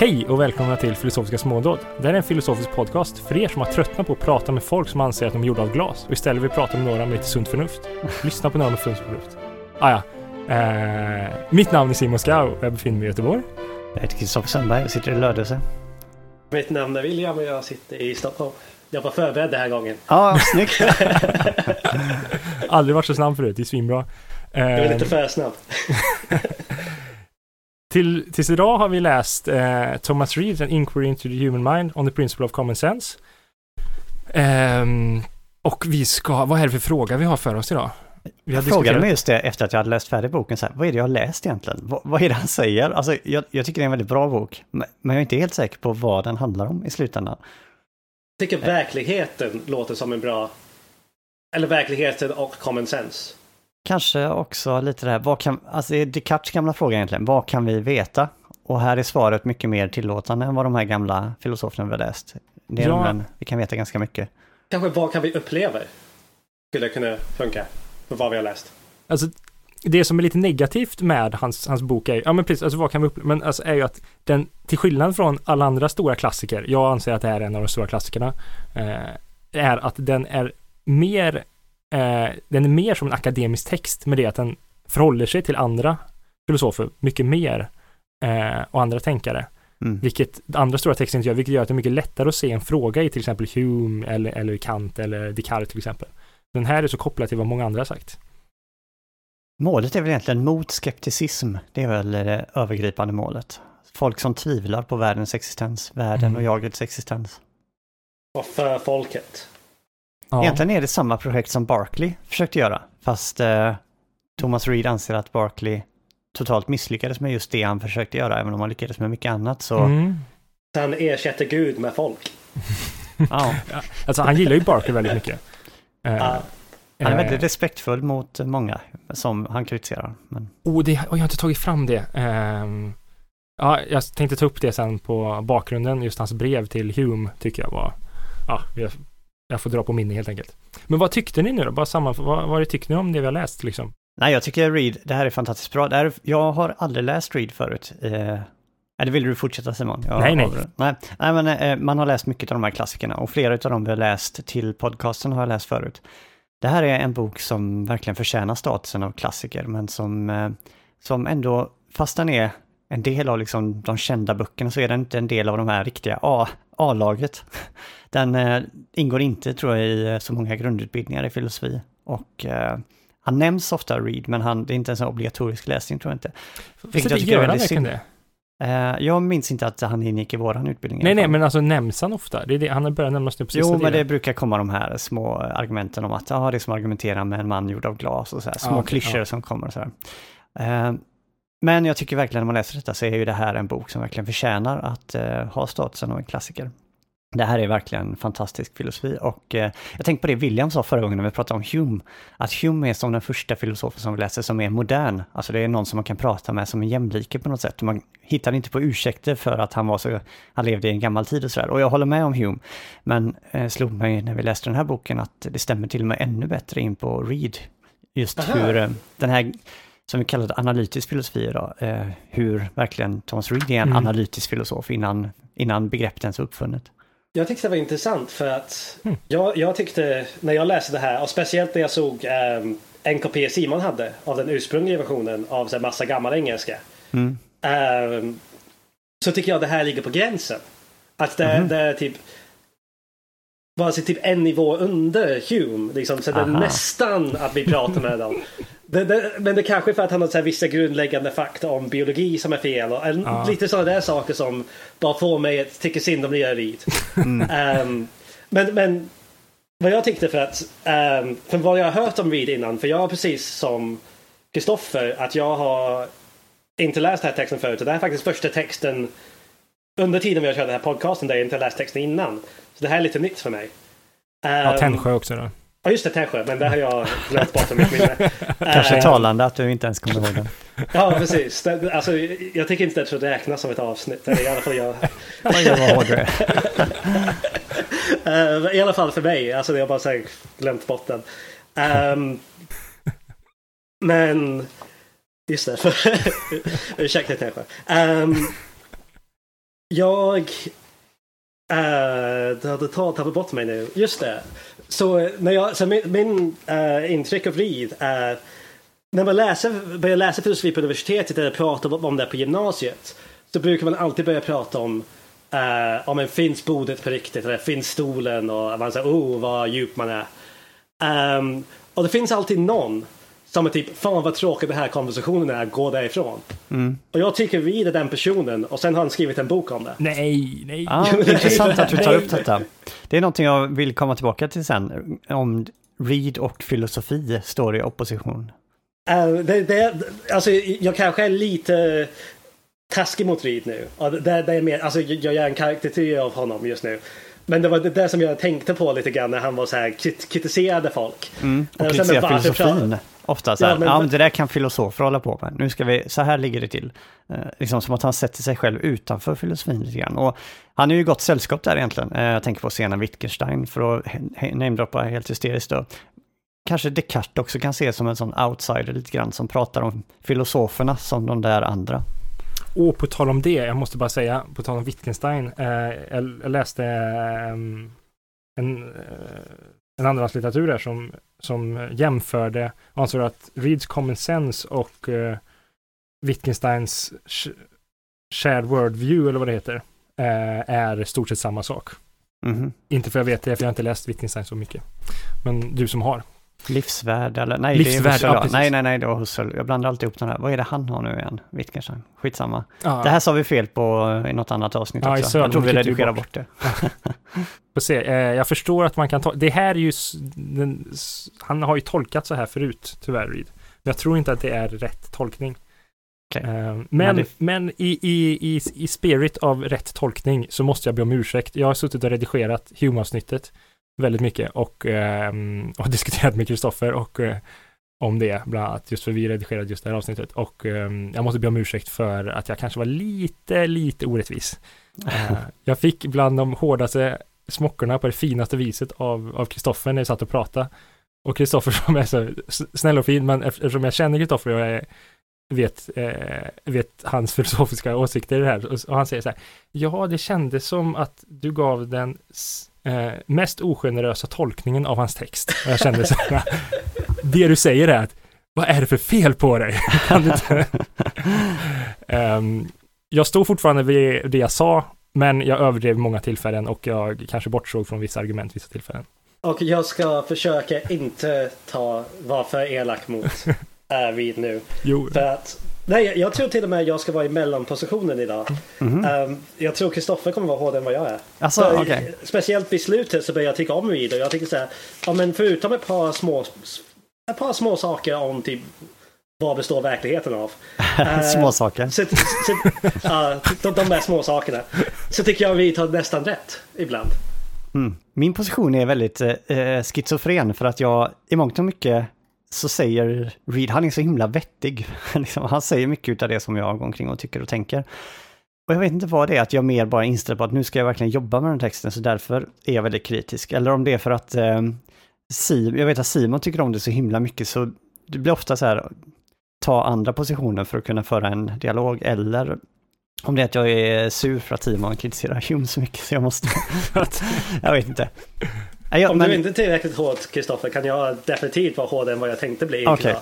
Hej och välkomna till Filosofiska smådåd. Det här är en filosofisk podcast för er som har tröttnat på att prata med folk som anser att de är gjorda av glas och istället vill prata med några med lite sunt förnuft. Lyssna på några med sunt förnuft. Ah, ja. Eh, mitt namn är Simon Skau och jag befinner mig i Göteborg. Jag heter Kristoffer Sundberg och sitter i Lödöse. Mitt namn är William och jag sitter i Stockholm. Jag var förberedd den här gången. Ja, snyggt! Aldrig varit så snabb förut, det är svinbra. Jag är Eh, lite för snabb. Till, tills idag har vi läst eh, Thomas Reeves, An Inquiry into the Human Mind on the Principle of Common Sense. Ehm, och vi ska, vad är det för fråga vi har för oss idag? Vi har Jag frågade diskuterat- mig just det efter att jag hade läst färdigt boken, så här, vad är det jag har läst egentligen? Vad, vad är det han säger? Alltså, jag, jag tycker det är en väldigt bra bok, men men jag är inte helt säker på vad den handlar om i slutändan. Jag tycker verkligheten låter som en bra... Eller verkligheten och common sense. Kanske också lite det här, vad kan, alltså det är Descartes gamla fråga egentligen, vad kan vi veta? Och här är svaret mycket mer tillåtande än vad de här gamla filosoferna vi har läst. Det är Ja. men vi kan veta ganska mycket. Kanske vad kan vi uppleva? Skulle kunna funka. För vad vi har läst. Alltså, det som är lite negativt med hans, hans bok är, ja men precis, alltså vad kan vi uppleva, men alltså är ju att den, till skillnad från alla andra stora klassiker, jag anser att det här är en av de stora klassikerna, eh, är att den är mer, eh, den är mer som en akademisk text med det att den förhåller sig till andra filosofer mycket mer eh, och andra tänkare. Mm. Vilket andra stora texter inte gör, vilket gör att det är mycket lättare att se en fråga i till exempel Hume eller, eller Kant eller Descartes till exempel. Den här är så kopplad till vad många andra har sagt. Målet är väl egentligen mot skepticism. Det är väl det övergripande målet. Folk som tvivlar på världens existens, världen Mm. och jagets existens. Och för folket. Ja. Egentligen är det samma projekt som Barkley försökte göra, fast eh, Thomas Reed anser att Barkley totalt misslyckades med just det han försökte göra, även om han lyckades med mycket annat. Så Mm. Han ersätter Gud med folk. ja, Alltså han gillar ju Barker väldigt mycket. Eh, Ja. han är eh, väldigt respektfull mot många som han kritiserar. Men Oh, det, oh, jag har inte tagit fram det. Ehm, ja, jag tänkte ta upp det sen på bakgrunden. Just hans brev till Hume tycker jag var... Ja, jag, jag får dra på minne helt enkelt. Men vad tyckte ni nu då? Bara samman, vad, vad tyckte ni om det vi har läst liksom? nej, jag tycker Reed, det här är fantastiskt bra. Det här, är- jag har aldrig läst Reed förut. Eh, eller vill du fortsätta Simon? Jag Nej, nej. nej. Nej, men eh, man har läst mycket av de här klassikerna och flera av dem vi har läst till podcasten har jag läst förut. Det här är en bok som verkligen förtjänar statusen av klassiker, men som, eh, som ändå, fast den är en del av liksom de kända böckerna, så är den inte en del av de här riktiga A- A-laget. Den eh, ingår inte, tror jag, i eh, så många grundutbildningar i filosofi. Och eh, han nämns ofta Reed, men han, det är inte en sån obligatorisk läsning, tror jag inte. Vilket jag tycker är väldigt synd. det? Jag minns inte att han ingick i våran utbildning. Nej, nej, men alltså nämns han ofta? Det är det, han har börjat nämnas nu på sista Jo, men det brukar komma de här små argumenten om att ja, det är som att argumentera med en man gjord av glas och så här, små Ja, okej, klyschor ja. som kommer och så här. Men jag tycker verkligen när man läser detta så är ju det här en bok som verkligen förtjänar att ha statusen av en klassiker. Det här är verkligen fantastisk filosofi och eh, jag tänkte på det William sa förra gången när vi pratade om Hume, att Hume är som den första filosofen som vi läser som är modern. Alltså det är någon som man kan prata med som en jämlike på något sätt. Man hittar inte på ursäkter för att han var så, han levde i en gammal tid och sådär. Och jag håller med om Hume, men eh, slog mig när vi läste den här boken att det stämmer till och med ännu bättre in på Reed. Just Aha. hur eh, den här, som vi kallar analytisk filosofi idag, eh, hur verkligen Thomas Reed är en Mm. analytisk filosof innan, innan begreppet ens var uppfunnet. Jag tyckte det var intressant för att Mm. jag, jag tyckte när jag läste det här och speciellt när jag såg um, en kopia Simon hade av den ursprungliga versionen av så här, massa gammal engelska. Mm. Ehm, så tycker jag det här ligger på gränsen. Att det, Mhm. det är typ vare sig typ en nivå under Hume. Liksom, så det är nästan att vi pratar med dem. Det, det, men det kanske är för att han har så vissa grundläggande fakta om biologi som är fel. Och, en- Ja. Lite sådana där saker som bara får mig att tycka synd om nya Reed. Ehm, men, men vad jag tyckte för att, um, för vad jag har hört om Reed innan, för jag har precis som Kristoffer, att jag har inte läst den här texten förut. Det här är faktiskt första texten under tiden vi har kört den här podcasten där jag inte har läst texten innan. Så det här är lite nytt för mig. Ja, Um, Tännsjö också då. Ja, just det, Tännsjö, men det har jag glömt bort från mitt minne. Kanske Ehm, talande att du inte ens kommer ihåg den. Ja, precis. Det, alltså, jag tycker inte att det räknas som ett avsnitt. Eller i alla fall jag. Eh, I alla fall för mig. Alltså jag har bara så här glömt bort den. Ehm, men Just det. För, ursäkta kanske. Um, Jag... Äh, du hade tappat bort mig nu. Just det. Så, eh, när jag, så min, min äh, intryck av Reed är när man läser, börjar läsa filosofi på universitetet eller pratar om det på gymnasiet så brukar man alltid börja prata om uh, om en finns bordet på riktigt eller finns stolen och man säger oh vad djup man är. Um, och det finns alltid någon som är typ fan vad tråkig den här konversationen är, gå därifrån. Mm. Och jag tycker vi är den personen och sen har han skrivit en bok om det. Nej, nej. Ah, intressant att du tar upp detta. Det är någonting jag vill komma tillbaka till sen. Om Reed och filosofi står i opposition. Uh, det, det, alltså, jag kanske är lite taskig mot Reed nu. Det, det är mer, alltså, jag gör en karaktär av honom just nu. Men det var det som jag tänkte på lite grann när han var så här kritiserade folk. Mm, och kritiserade filosofin. Ofta så här, ja, men, ja, men det där kan filosofer hålla på med. Nu ska vi, så här ligger det till. Eh, liksom som att han sätter sig själv utanför filosofin lite grann. Och han är ju gott sällskap där egentligen. Eh, jag tänker på scenen Wittgenstein för att namedroppa helt hysteriskt då kanske Descartes också kan ses som en sån outsider lite grann som pratar om filosoferna som de där andra. Och på tal om det, jag måste bara säga, på tal om Wittgenstein, eh, jag, läste eh, en, eh, en andrahandslitteratur som, som jämförde, ansåg att Reeds Common Sense och eh, Wittgensteins Shared World View, eller vad det heter, eh, är stort sett samma sak. Mm -hmm. Inte för jag vet det, för jag har inte läst Wittgenstein så mycket. Men du som har. Livsvärd eller? Nej, Livsvärd, det är Husserl. Ja, nej, nej, nej, det var Husserl. Jag blandar alltid ihop den här. Vad är det han har nu igen? Wittgenstein. Skitsamma. Ja. Det här sa vi fel på i något annat avsnitt ja, också. Jag tror vi redigerar bort det. Får se, eh, jag förstår att man kan ta... Det här är ju... Den, han har ju tolkat så här förut, tyvärr, Reed. Men jag tror inte att det är rätt tolkning. Okay. Eh, men, men, det... men i, i, i, i spirit av rätt tolkning så måste jag be om ursäkt. Jag har suttit och redigerat Hume-avsnittet väldigt mycket och, eh, och diskuterat med Kristoffer och eh, om det, bland annat, just för vi redigerade just det här avsnittet och eh, jag måste be om ursäkt för att jag kanske var lite, lite orättvis. Eh, jag fick bland de hårdaste smockorna på det finaste viset av Kristoffer när jag satt och pratade. Och Kristoffer som är så snäll och fin, men eftersom jag känner Kristoffer och jag är, vet, eh, vet hans filosofiska åsikter i det här, och, och han säger så här, ja, det kändes som att du gav den eh, mest ogenerösa tolkningen av hans text. Och jag kände så här, det du säger är att, vad är det för fel på dig? kan du inte? um, jag stod fortfarande vid det jag sa, men jag överdrev många tillfällen och jag kanske bortsåg från vissa argument vissa tillfällen. Och jag ska försöka inte ta, vara för elak mot Arvid nu. Jo. För att Nej, jag tror till och med jag ska vara i mellanpositionen idag. Mm -hmm. um, jag tror Kristoffer kommer vara hårdare än vad jag är. Alltså, okay. Speciellt vid slutet så börjar jag tycka om Reed och jag tycker så här, ja men förutom ett par små, ett par små saker om typ vad består verkligheten av? små uh, saker. Så, så, uh, de, de där små sakerna. Så tycker jag vi tar nästan rätt ibland. Mm. Min position är väldigt eh, schizofren för att jag i mångt och mycket så säger Reed, han är så himla vettig. Liksom, han säger mycket av det som jag går omkring och tycker och tänker. Och jag vet inte vad det är, att jag mer bara inställd på att nu ska jag verkligen jobba med den texten, så därför är jag väldigt kritisk. Eller om det är för att eh, Simon, jag vet att Simon tycker om det så himla mycket, så det blir ofta så här, ta andra positioner för att kunna föra en dialog, eller om det är att jag är sur för att Simon kritiserar Hume så mycket så jag måste... jag vet inte. Nej, Om men... du inte är tillräckligt hård Kristoffer kan jag definitivt vara hårdare än vad jag tänkte bli. Okay.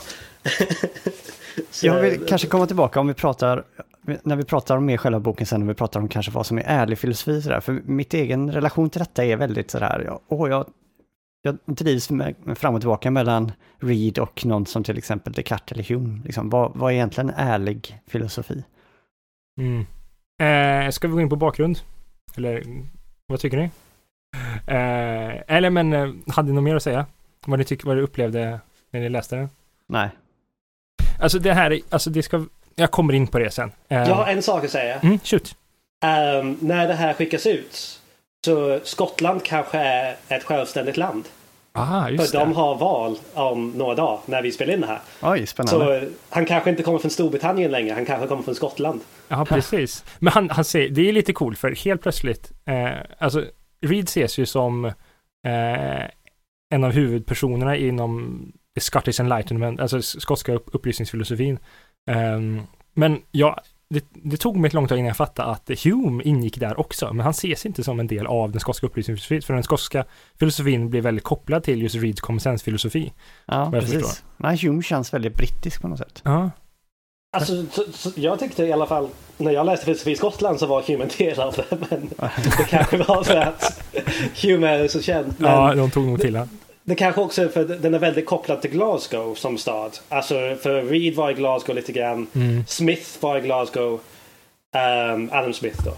jag vill kanske komma tillbaka om vi pratar, när vi pratar om mer själva boken sen, när vi pratar om kanske vad som är ärlig filosofi sådär. För mitt egen relation till detta är väldigt sådär, jag, oh, jag, jag drivs med, fram och tillbaka mellan Reed och någon som till exempel Descartes eller Hume. Liksom, vad, vad är egentligen ärlig filosofi? Mm. Eh, ska vi gå in på bakgrund? Eller vad tycker ni? Eh, eller men, eh, hade ni något mer att säga? Vad ni tycker, vad ni upplevde när ni läste den? Nej. Alltså det här, alltså det ska, jag kommer in på det sen. Eh, jag har en sak att säga. Mm, shoot. Um, när det här skickas ut så Skottland kanske är ett självständigt land. Ah, just För det. de har val om några dagar när vi spelar in det här. Oj, spännande. Så han kanske inte kommer från Storbritannien längre, han kanske kommer från Skottland. Ja, precis. Men han, han säger, det är lite coolt för helt plötsligt, eh, alltså Reed ses ju som eh, en av huvudpersonerna inom the Scottish Enlightenment, alltså skotska upp, upplysningsfilosofin. Um, men jag, det, det tog mig ett långt tag innan jag fattade att Hume ingick där också, men han ses inte som en del av den skotska upplysningsfilosofin, för den skotska filosofin blir väldigt kopplad till just Reeds common filosofi Ja, precis. Men Hume känns väldigt brittisk på något sätt. Ja. Alltså, så, så jag tyckte i alla fall, när jag läste filosofi i Skottland så var Hume en del av det, men det kanske var för att Hume är så känd. Ja, de tog nog till han. Det kanske också är för den är väldigt kopplad till Glasgow som stad. Alltså för Reed var i Glasgow lite grann. Mm. Smith var i Glasgow. Um, Adam Smith då.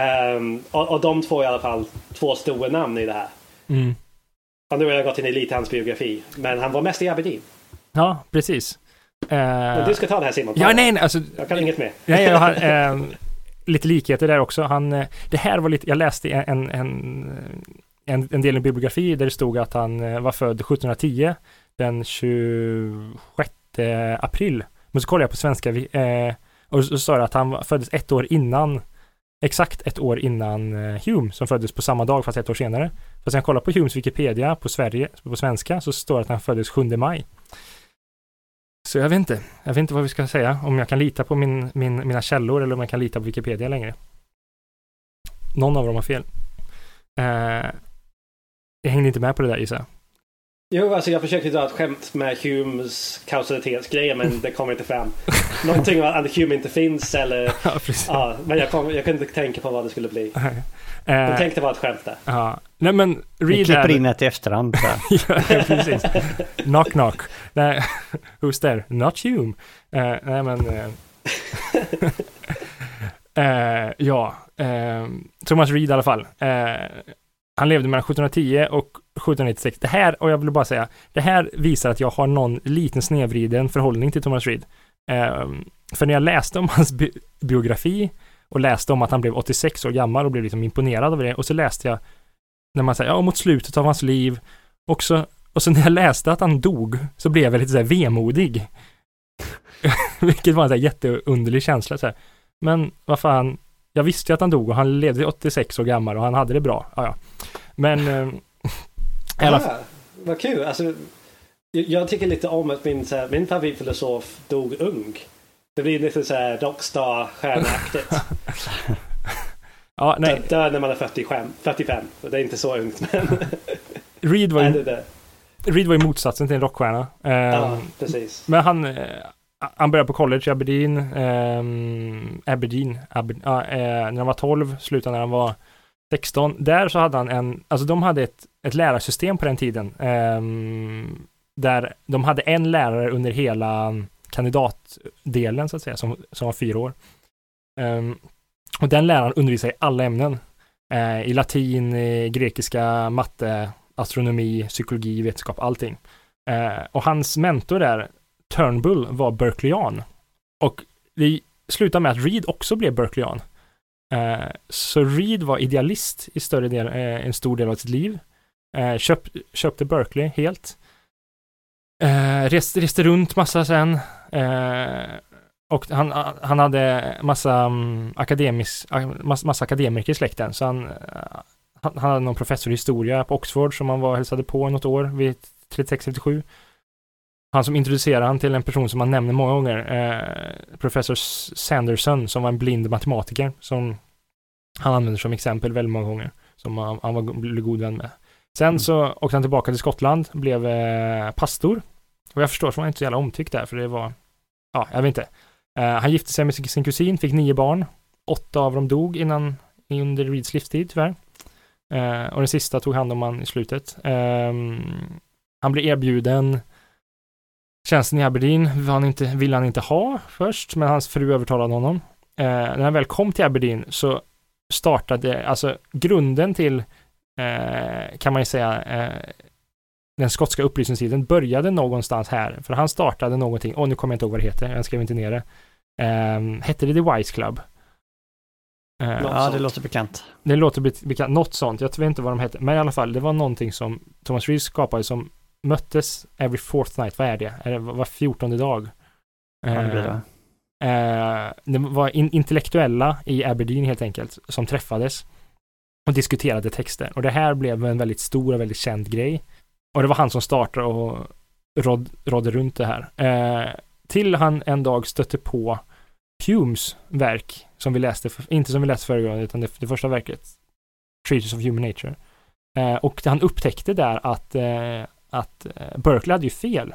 Um, och, och de två är i alla fall två stora namn i det här. Mm. Och nu har jag gått in i lite hans biografi. Men han var mest i Aberdeen. Ja, precis. Men du ska ta det här Simon. Ja, nej, nej, alltså. Jag kan inget mer. Nej, jag har eh, lite likheter där också. Han, eh, det här var lite, jag läste en, en, en, en del i biografi där det stod att han eh, var född 1710 den 26 april. Men så kollade jag på svenska eh, och så står det att han föddes ett år innan exakt ett år innan eh, Hume som föddes på samma dag fast ett år senare. Fast jag kollar på Humes Wikipedia på Sverige, på svenska, så står det att han föddes 7 maj. Så jag vet inte. Jag vet inte vad vi ska säga. Om jag kan lita på min, min, mina källor eller om jag kan lita på Wikipedia längre. Någon av dem har fel. Uh, jag hängde inte med på det där gissar Jo, alltså jag försökte dra ett skämt med Humes kausalitetsgrejer men det kom inte fram. Någonting om att Hume inte finns eller... ja, precis. Ja, men jag, kom, jag kunde inte tänka på vad det skulle bli. Jag tänkte vara ett skämt där. Ja. Nej men Reed klipper in ett i efterhand. ja, precis. Knock knock. Nej, who's there? Not Hume. Uh, nej men... Uh, uh, ja, Thomas Reed i alla fall. han levde mellan 1710 och 1796. Det här, och jag vill bara säga, det här visar att jag har någon liten snedvriden förhållning till Thomas Reed. för när jag läste om hans bi biografi och läste om att han blev 86 år gammal och blev liksom imponerad av det. Och så läste jag när man säger, ja, mot slutet av hans liv. Och så, och så när jag läste att han dog så blev jag lite så här vemodig. Vilket var en så här jätteunderlig känsla. Så här. Men vad fan, jag visste ju att han dog och han levde 86 år gammal och han hade det bra. Ja, ja. Men... Eh, alla... ja, vad kul. Alltså, jag tycker lite om att min, här, min favoritfilosof dog ung. Det blir lite så här Rockstar-stjärnaktigt. ja, nej. Dö när man är 45. 45. Det är inte så ungt men... Reed var ju... Reed var ju motsatsen till en rockstjärna. Um, ja, precis. Men han, uh, han började på college i Aberdeen. Um, Aberdeen. Aber, uh, uh, när han var 12, slutade när han var 16. Där så hade han en, alltså de hade ett, ett lärarsystem på den tiden. Um, där de hade en lärare under hela kandidatdelen så att säga, som, som var fyra år. Um, och den läraren undervisade i alla ämnen. Uh, I latin, i grekiska, matte, astronomi, psykologi, vetenskap, allting. Uh, och hans mentor där, Turnbull, var Berkeleyan. Och det slutade med att Reed också blev Berkeleyan. Uh, eh, så Reed var idealist i större del, en stor del av sitt liv. Köp, köpte Berkeley helt. reste, reste runt massa sen. Eh, och han, han hade massa, um, akademis, massa, massa akademiker i släkten, så han, han, han, hade någon professor i historia på Oxford som han var hälsade på något år vid 36-37. Han som introducerade han till en person som han nämner många gånger, eh, professor Sanderson, som var en blind matematiker, som han använder som exempel väldigt många gånger, som han, han var god vän med. Sen mm. så åkte han tillbaka till Skottland, blev eh, pastor och jag förstår så var han inte så jävla omtyckt där, för det var, ja, jag vet inte. Uh, han gifte sig med sin kusin, fick nio barn. Åtta av dem dog innan, under Reeds livstid tyvärr. Uh, och den sista tog hand om han i slutet. Um, han blev erbjuden tjänsten i Aberdeen vill han inte, ville han inte ha först, men hans fru övertalade honom. Uh, när han väl kom till Aberdeen så startade, alltså grunden till, kan man ju säga, den skotska upplysningstiden började någonstans här, för han startade någonting, och nu kommer jag inte ihåg vad det heter, jag skrev inte ner det. Um, hette det The Wise Club? Uh, ja, sånt. det låter bekant. Det låter bekant, något sånt, jag vet inte vad de hette, men i alla fall, det var någonting som Thomas Rees skapade som möttes every fourth night, vad är det? Är det var fjortonde dag? Ja, det blir det. Uh, det var in intellektuella i Aberdeen helt enkelt, som träffades och diskuterade texter. Och det här blev en väldigt stor och väldigt känd grej. Och det var han som startade och råd, rådde runt det här. Eh, till han en dag stötte på Humes verk som vi läste, inte som vi läste förra gången, utan det, det första verket, Treatise of Human Nature. Eh, och han upptäckte där att, eh, att eh, Berkeley hade ju fel.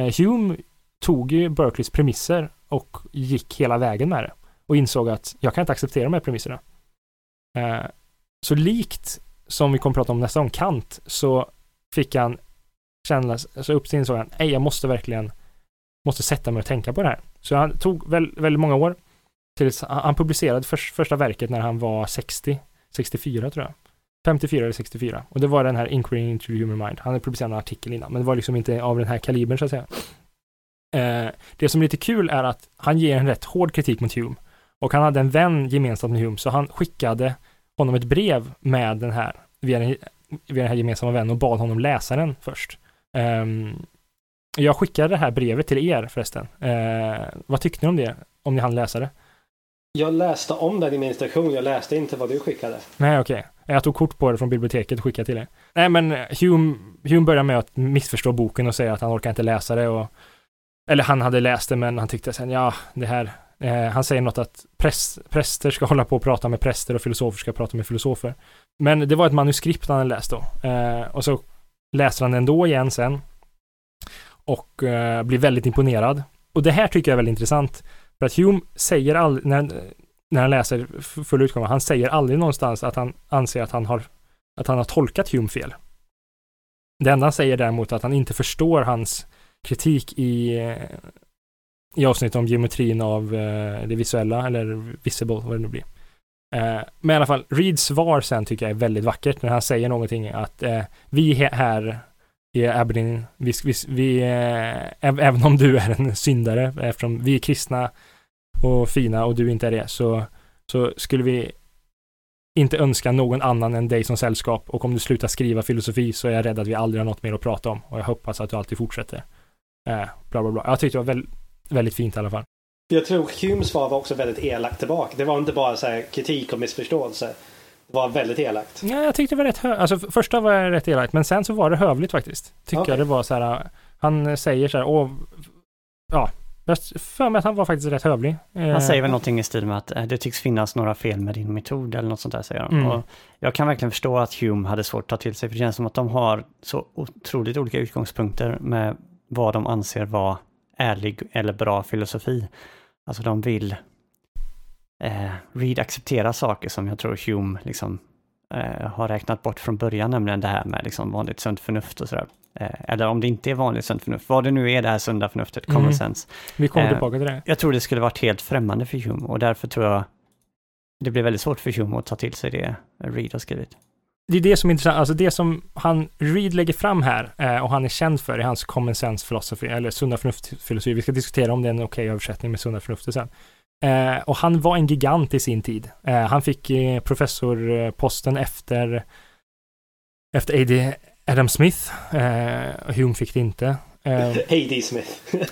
Eh, Hume tog ju Berkeleys premisser och gick hela vägen med det och insåg att jag kan inte acceptera de här premisserna. Eh, så likt som vi kommer att prata om nästa gång, Kant, så fick han känna, alltså upp till insåg han, nej jag måste verkligen, måste sätta mig och tänka på det här. Så han tog väl, väldigt många år tills han publicerade för, första verket när han var 60, 64 tror jag. 54 eller 64. Och det var den här Inquiry into the Human Mind. Han hade publicerat en artikel innan, men det var liksom inte av den här kalibern så att säga. Eh, det som är lite kul är att han ger en rätt hård kritik mot Hume. Och han hade en vän gemensamt med Hume, så han skickade honom ett brev med den här, via den, via den här gemensamma vännen och bad honom läsa den först. Um, jag skickade det här brevet till er förresten. Uh, vad tyckte ni om det? Om ni hann läsa det? Jag läste om den i min instruktion, jag läste inte vad du skickade. Nej, okej. Okay. Jag tog kort på det från biblioteket och skickade till er. Nej, men Hume, Hume börjar med att missförstå boken och säga att han orkar inte läsa det och eller han hade läst det men han tyckte sen, ja, det här, eh, han säger något att präst, präster ska hålla på och prata med präster och filosofer ska prata med filosofer. Men det var ett manuskript han hade läst då. Eh, och så läser han den då igen sen. Och eh, blir väldigt imponerad. Och det här tycker jag är väldigt intressant. För att Hume säger aldrig, när, när han läser full utgåva, han säger aldrig någonstans att han anser att han har, att han har tolkat Hume fel. Det enda han säger däremot är att han inte förstår hans kritik i, eh, i avsnittet om geometrin av eh, det visuella, eller visible, vad det nu blir. Eh, men i alla fall, Reeds svar sen tycker jag är väldigt vackert när han säger någonting att eh, vi här i Aberdeen, vi, vi, vi eh, även om du är en syndare, eftersom vi är kristna och fina och du inte är det, så, så skulle vi inte önska någon annan än dig som sällskap och om du slutar skriva filosofi så är jag rädd att vi aldrig har något mer att prata om och jag hoppas att du alltid fortsätter. Eh, bla bla bla. Jag tyckte det var väldigt, väldigt fint i alla fall. Jag tror Humes svar var också väldigt elakt tillbaka. Det var inte bara så kritik och missförståelse. Det var väldigt elakt. Ja, jag tyckte det var rätt hö- Alltså första var rätt elakt, men sen så var det hövligt faktiskt. Tycker okay. jag det var så här. Han säger så här, åh, ja, jag för mig att han var faktiskt rätt hövlig. Han eh, säger väl någonting i stil med att eh, det tycks finnas några fel med din metod eller något sånt där säger han. Mm. Och jag kan verkligen förstå att Hume hade svårt att ta till sig, för det känns som att de har så otroligt olika utgångspunkter med vad de anser vara ärlig eller bra filosofi. Alltså de vill eh, Reed acceptera saker som jag tror Hume liksom eh, har räknat bort från början, nämligen det här med liksom vanligt sunt förnuft och sådär. Eh, eller om det inte är vanligt sunt förnuft, vad det nu är det här sunda förnuftet, common mm. sense. Vi kommer eh, tillbaka till det. Jag tror det skulle varit helt främmande för Hume och därför tror jag det blir väldigt svårt för Hume att ta till sig det Reed har skrivit det är det som är intressant, alltså det som han, Reed lägger fram här eh, och han är känd för i hans common sense philosophy, eller sunda förnuft-filosofi. Vi ska diskutera om det är en okej okay översättning med sunda förnuftet sen. Eh, och han var en gigant i sin tid. Eh, han fick eh, professorposten efter, efter A.D. Adam Smith. Eh, Hume fick det inte. Eh, A.D. Smith.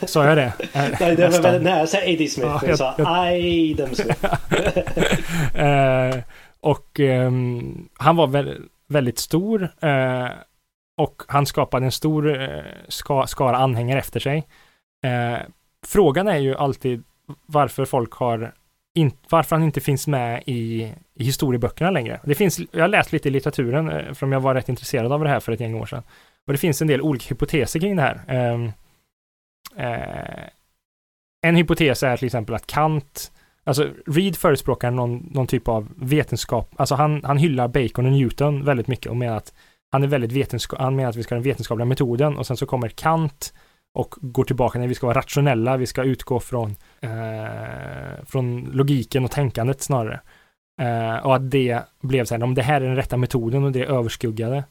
Sa jag det? Nej, det var väldigt nära. Jag sa A.D. Smith. Ja, jag, sa Adam Smith. Och eh, han var vä väldigt stor eh, och han skapade en stor eh, ska skara anhängare efter sig. Eh, frågan är ju alltid varför folk har in, varför han inte finns med i, i historieböckerna längre. Det finns, jag har läst lite i litteraturen, eh, för jag var rätt intresserad av det här för ett gäng år sedan. Och det finns en del olika hypoteser kring det här. Um, en hypotes är till exempel att Kant Alltså Reed förespråkar någon, någon typ av vetenskap, alltså han, han hyllar Bacon och Newton väldigt mycket och menar att han är väldigt vetenskap, han menar att vi ska ha den vetenskapliga metoden och sen så kommer Kant och går tillbaka när vi ska vara rationella, vi ska utgå från, eh, från logiken och tänkandet snarare. Eh, och att det blev så här, om det här är den rätta metoden och det överskuggade.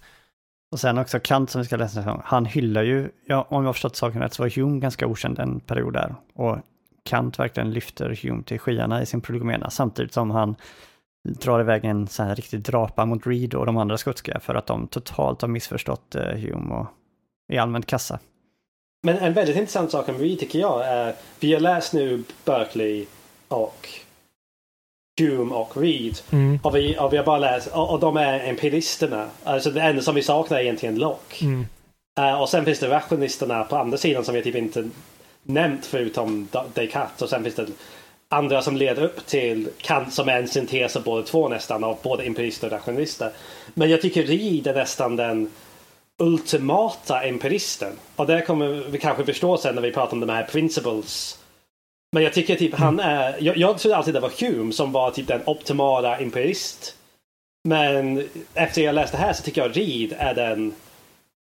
Och sen också Kant som vi ska läsa, han hyllar ju, ja, om jag har förstått saken rätt så var Hume ganska okänd en period där. Och Kant verkligen lyfter Hume till skyarna i sin prolegomena samtidigt som han drar iväg en sån här riktig drapa mot Reed och de andra skotska för att de totalt har missförstått eh, Hume och är allmänt kassa. Men en väldigt intressant sak om Reed tycker jag är, vi har läst nu Berkeley och Hume och Reed. Mm. Och, vi, och vi har bara läst, och, och de är empiristerna. Alltså det enda som vi saknar är egentligen Locke. Mm. Uh, och sen finns det rationisterna på andra sidan som vi typ inte nämnt förutom Descartes och sen finns det andra som leder upp till Kant som är en syntes av båda två nästan av både empirister och rationalister. Men jag tycker Ried är nästan den ultimata empiristen. Och det kommer vi kanske förstå sen när vi pratar om de här principles. Men jag tycker typ han är, jag, jag trodde alltid det var Hume som var typ den optimala empirist. Men efter jag läste det här så tycker jag Reed är den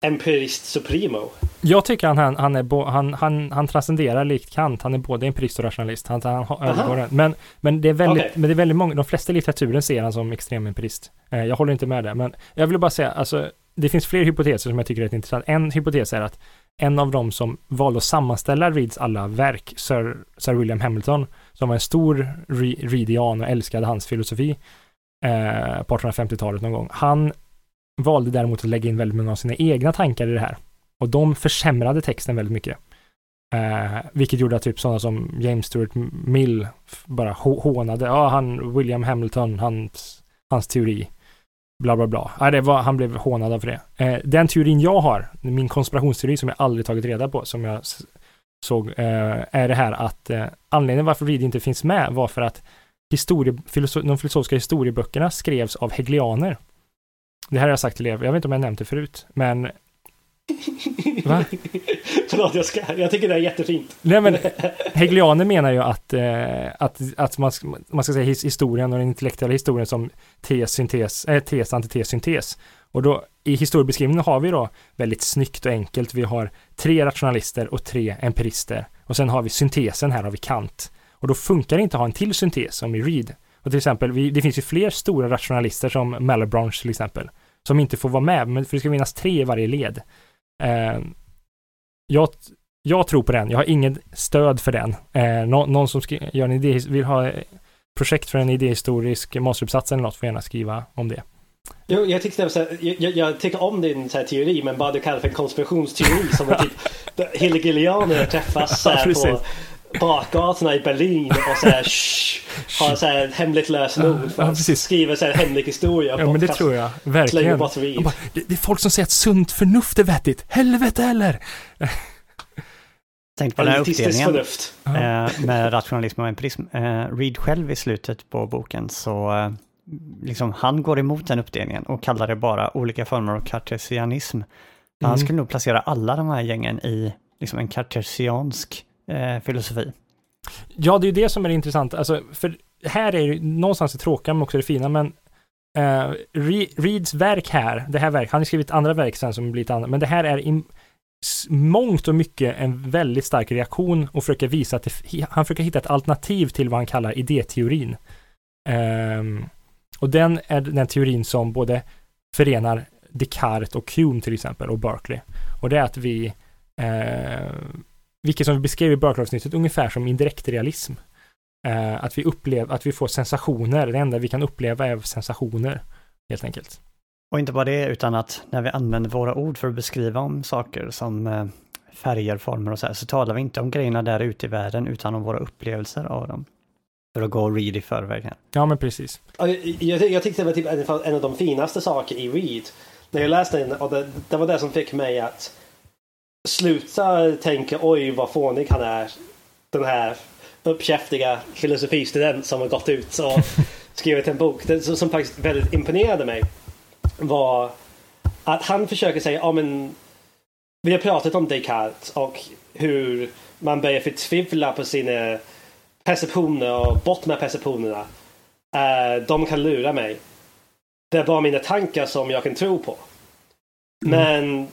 empirist supremo. Jag tycker han, han, han, är han, han, han transcenderar likt Kant. Han är både empirist och rationalist. Han, han den. Men, men, det är väldigt, okay. men det är väldigt många, de flesta i litteraturen ser han som extremempirist. Eh, jag håller inte med det, men jag vill bara säga, alltså, det finns fler hypoteser som jag tycker är intressant. En hypotes är att en av dem som valde att sammanställa Reeds alla verk, Sir, Sir William Hamilton, som var en stor Reedian och älskade hans filosofi eh, på 1850-talet någon gång. Han valde däremot att lägga in väldigt många av sina egna tankar i det här. Och de försämrade texten väldigt mycket. Eh, vilket gjorde att typ sådana som James Stuart Mill bara hånade, ja han, William Hamilton, hans, hans teori. Bla bla bla. Ja, det var, han blev hånad för det. Eh, den teorin jag har, min konspirationsteori som jag aldrig tagit reda på, som jag såg, eh, är det här att eh, anledningen varför Reed inte finns med var för att historie, filosof, de filosofiska historieböckerna skrevs av hegelianer. Det här har jag sagt till er, jag vet inte om jag nämnt det förut, men Va? Förlåt, jag, ska, jag tycker det är jättefint. Nej, men Hegelianer menar ju att, eh, att, att man, man ska säga historien och den intellektuella historien som tes, syntes, äh, tes, antites, syntes. Och då i historiebeskrivningen har vi då väldigt snyggt och enkelt. Vi har tre rationalister och tre empirister. Och sen har vi syntesen, här har vi Kant. Och då funkar det inte att ha en till syntes som i Reed. Och till exempel, vi, det finns ju fler stora rationalister som Malebranche till exempel, som inte får vara med, men för det ska finnas tre i varje led. Eh, jag, jag tror på den, jag har inget stöd för den. Eh, nå, någon som gör en idé, vill ha projekt för en idéhistorisk masteruppsats eller något får gärna skriva om det. Jo, jag, tyckte, så här, jag, jag, tycker om din så här, teori, men bara du kallar för en konspirationsteori som är typ Hegelianer träffas på bakgatorna i Berlin och så här, shh, har så här hemligt lösenord för ja, skriva så här hemlig historia. Ja, men det tror jag. Verkligen. Bara, det, det, är folk som säger att sunt förnuft är vettigt. Helvete heller! Tänk på den här uppdelningen eh, med rationalism och empirism. Eh, Reed själv i slutet på boken så eh, liksom, han går emot den uppdelningen och kallar det bara olika former av kartesianism. Mm. Han skulle nog placera alla de här gängen i liksom, en kartesiansk eh, filosofi. Ja, det är ju det som är intressant. Alltså, för här är det någonstans det tråkiga men också det fina, men eh, Reeds verk här, det här verket, han har skrivit andra verk sen som blivit andra, men det här är im- mångt och mycket en väldigt stark reaktion och försöker visa att det, han försöker hitta ett alternativ till vad han kallar idéteorin. Um, och den är den teorin som både förenar Descartes och Hume till exempel och Berkeley. Och det är att vi eh, vilket som vi beskrev i Berkeley-avsnittet ungefär som indirekt realism. Eh, att vi upplever, att vi får sensationer, det enda vi kan uppleva är sensationer, helt enkelt. Och inte bara det, utan att när vi använder våra ord för att beskriva om saker som eh, färger, former och så här, så talar vi inte om grejerna där ute i världen, utan om våra upplevelser av dem. För att gå och read i förväg här. Ja, men precis. Jag, jag, jag tyckte det var typ en av de finaste saker i Read. När jag läste den, och det, det var det som fick mig att sluta tänka oj vad fånig han är. Den här uppkäftiga filosofistudent som har gått ut och skrivit en bok. Det som faktiskt väldigt imponerade mig var att han försöker säga, ja men vi har pratat om Descartes och hur man börjar förtvivla på sina perceptioner och bort med perceptionerna. Uh, de kan lura mig. Det är bara mina tankar som jag kan tro på. Mm. Men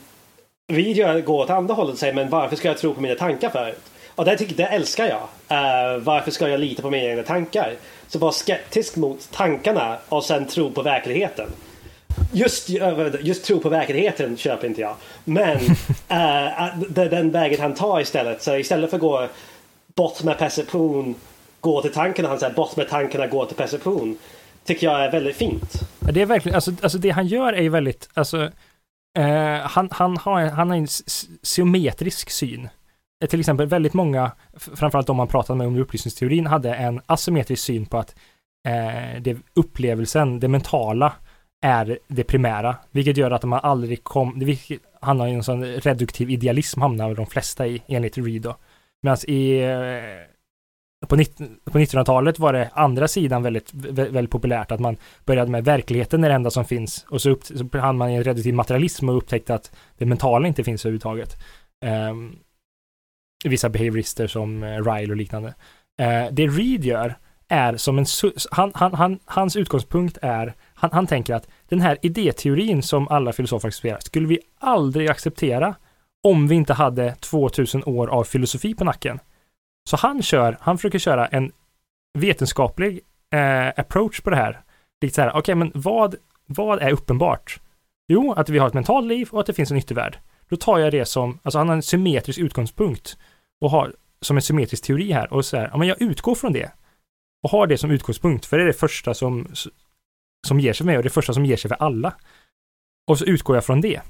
vi går åt andra hållet och säger men varför ska jag tro på mina tankar förut? Och det, tycker, det älskar jag. Uh, varför ska jag lita på mina egna tankar? Så var skeptisk mot tankarna och sen tro på verkligheten. Just, just tro på verkligheten köper inte jag. Men uh, den vägen han tar istället. Så istället för att gå bort med perception, gå till tankarna. Han säger bort med tankarna, gå till perception. Tycker jag är väldigt fint. Det är verkligen, alltså, alltså det han gör är ju väldigt, alltså Eh, han, han, har, han har en symmetrisk syn. Eh, till exempel väldigt många, framförallt de man pratade med under upplysningsteorin, hade en asymmetrisk syn på att eh, det, upplevelsen, det mentala, är det primära, vilket gör att man aldrig kom, Han hamnar i en sån reduktiv idealism hamnar de flesta i, enligt Reed då. Medan i eh, på, 1900-talet var det andra sidan väldigt, väldigt populärt, att man började med verkligheten är det enda som finns och så, upp, så hann man i en reduktiv materialism och upptäckte att det mentala inte finns överhuvudtaget. Um, vissa behaviorister som eh, Ryle och liknande. Uh, det Reed gör är som en, han, han, han, hans utgångspunkt är, han, han tänker att den här idéteorin som alla filosofer accepterar skulle vi aldrig acceptera om vi inte hade 2000 år av filosofi på nacken. Så han kör, han försöker köra en vetenskaplig eh, approach på det här. Lite så här, okej, okay, men vad, vad är uppenbart? Jo, att vi har ett mentalt liv och att det finns en yttervärld. Då tar jag det som, alltså han har en symmetrisk utgångspunkt och har som en symmetrisk teori här och så här, ja men jag utgår från det och har det som utgångspunkt, för det är det första som, som ger sig för mig och det första som ger sig för alla. Och så utgår jag från det.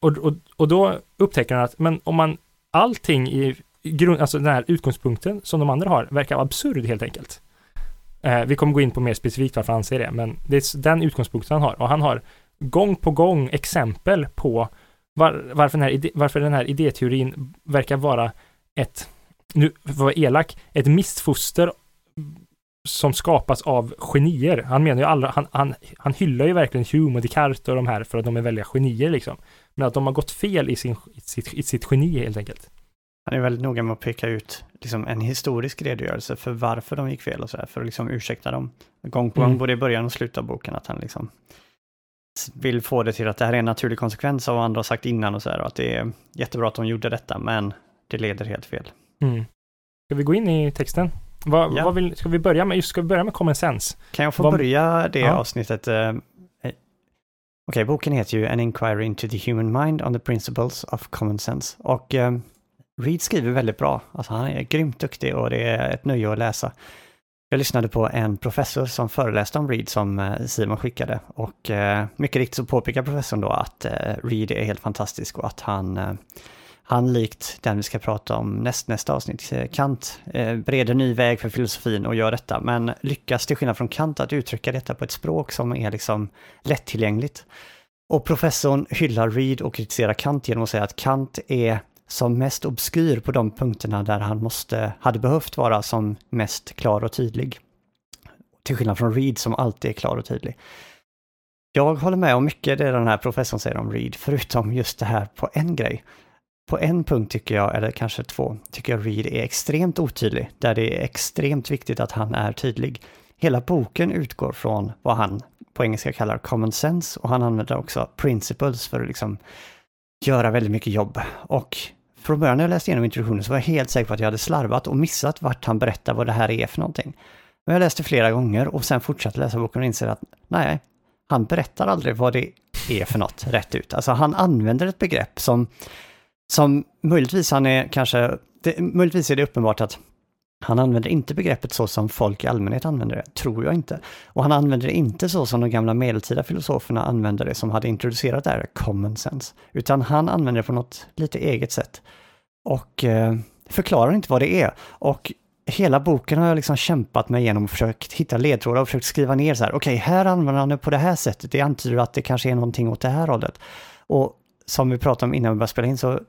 Och, och, och då upptäcker han att, men om man allting i grund, alltså den här utgångspunkten som de andra har verkar absurd helt enkelt. Eh, vi kommer gå in på mer specifikt varför han säger det, men det är den utgångspunkten han har och han har gång på gång exempel på var, varför, den här ide, varför den här idéteorin verkar vara ett, nu för att vara elak, ett missfoster som skapas av genier. Han menar ju alla, han, han, han hyllar ju verkligen Hume och Descartes och de här för att de är väldiga genier liksom. Men att de har gått fel i, sin, i, sitt, i sitt geni helt enkelt. Han är väldigt noga med att peka ut liksom, en historisk redogörelse för varför de gick fel och så här, för att liksom ursäkta dem. Gång på gång, mm. både i början och slutet av boken, att han liksom vill få det till att det här är en naturlig konsekvens av vad andra har sagt innan och så här, och att det är jättebra att de gjorde detta, men det leder helt fel. Mm. Ska vi gå in i texten? Vad, ja. vad vill, ska vi börja med? Just ska vi börja med common sense? Kan jag få vad, börja det ja. avsnittet? Uh, Okej, okay, boken heter ju An Inquiry into the Human Mind on the Principles of Common Sense. Och uh, Reed skriver väldigt bra. Alltså han är grymt duktig och det är ett nöje att läsa. Jag lyssnade på en professor som föreläste om Reed som eh, Simon skickade och eh, mycket riktigt så påpekar professorn då att eh, Reed är helt fantastisk och att han, eh, han likt den vi ska prata om näst, nästa avsnitt, eh, Kant, bereder ny väg för filosofin och gör detta, men lyckas till skillnad från Kant att uttrycka detta på ett språk som är liksom lättillgängligt. Och professorn hyllar Reed och kritiserar Kant genom att säga att Kant är som mest obskyr på de punkterna där han måste, hade behövt vara som mest klar och tydlig. Till skillnad från Reed som alltid är klar och tydlig. Jag håller med om mycket det den här professorn säger om Reed, förutom just det här på en grej. På en punkt tycker jag, eller kanske två, tycker jag Reed är extremt otydlig, där det är extremt viktigt att han är tydlig. Hela boken utgår från vad han på engelska kallar common sense och han använder också principles för att liksom göra väldigt mycket jobb. Och från början när jag läste igenom introduktionen så var jag helt säker på att jag hade slarvat och missat vart han berättar vad det här är för någonting. Men jag läste flera gånger och sen fortsatte läsa boken och inser att nej, han berättar aldrig vad det är för något rätt ut. Alltså han använder ett begrepp som, som möjligtvis han är kanske, det, möjligtvis är det uppenbart att han använder inte begreppet så som folk i allmänhet använder det, tror jag inte. Och han använder det inte så som de gamla medeltida filosoferna använde det som hade introducerat det här, common sense. Utan han använder det på något lite eget sätt. Och eh, förklarar inte vad det är. Och hela boken har jag liksom kämpat mig igenom och försökt hitta ledtrådar och försökt skriva ner så här, okej, okay, här använder han det på det här sättet, det antyder att det kanske är någonting åt det här hållet. Och som vi pratade om innan vi började spela in så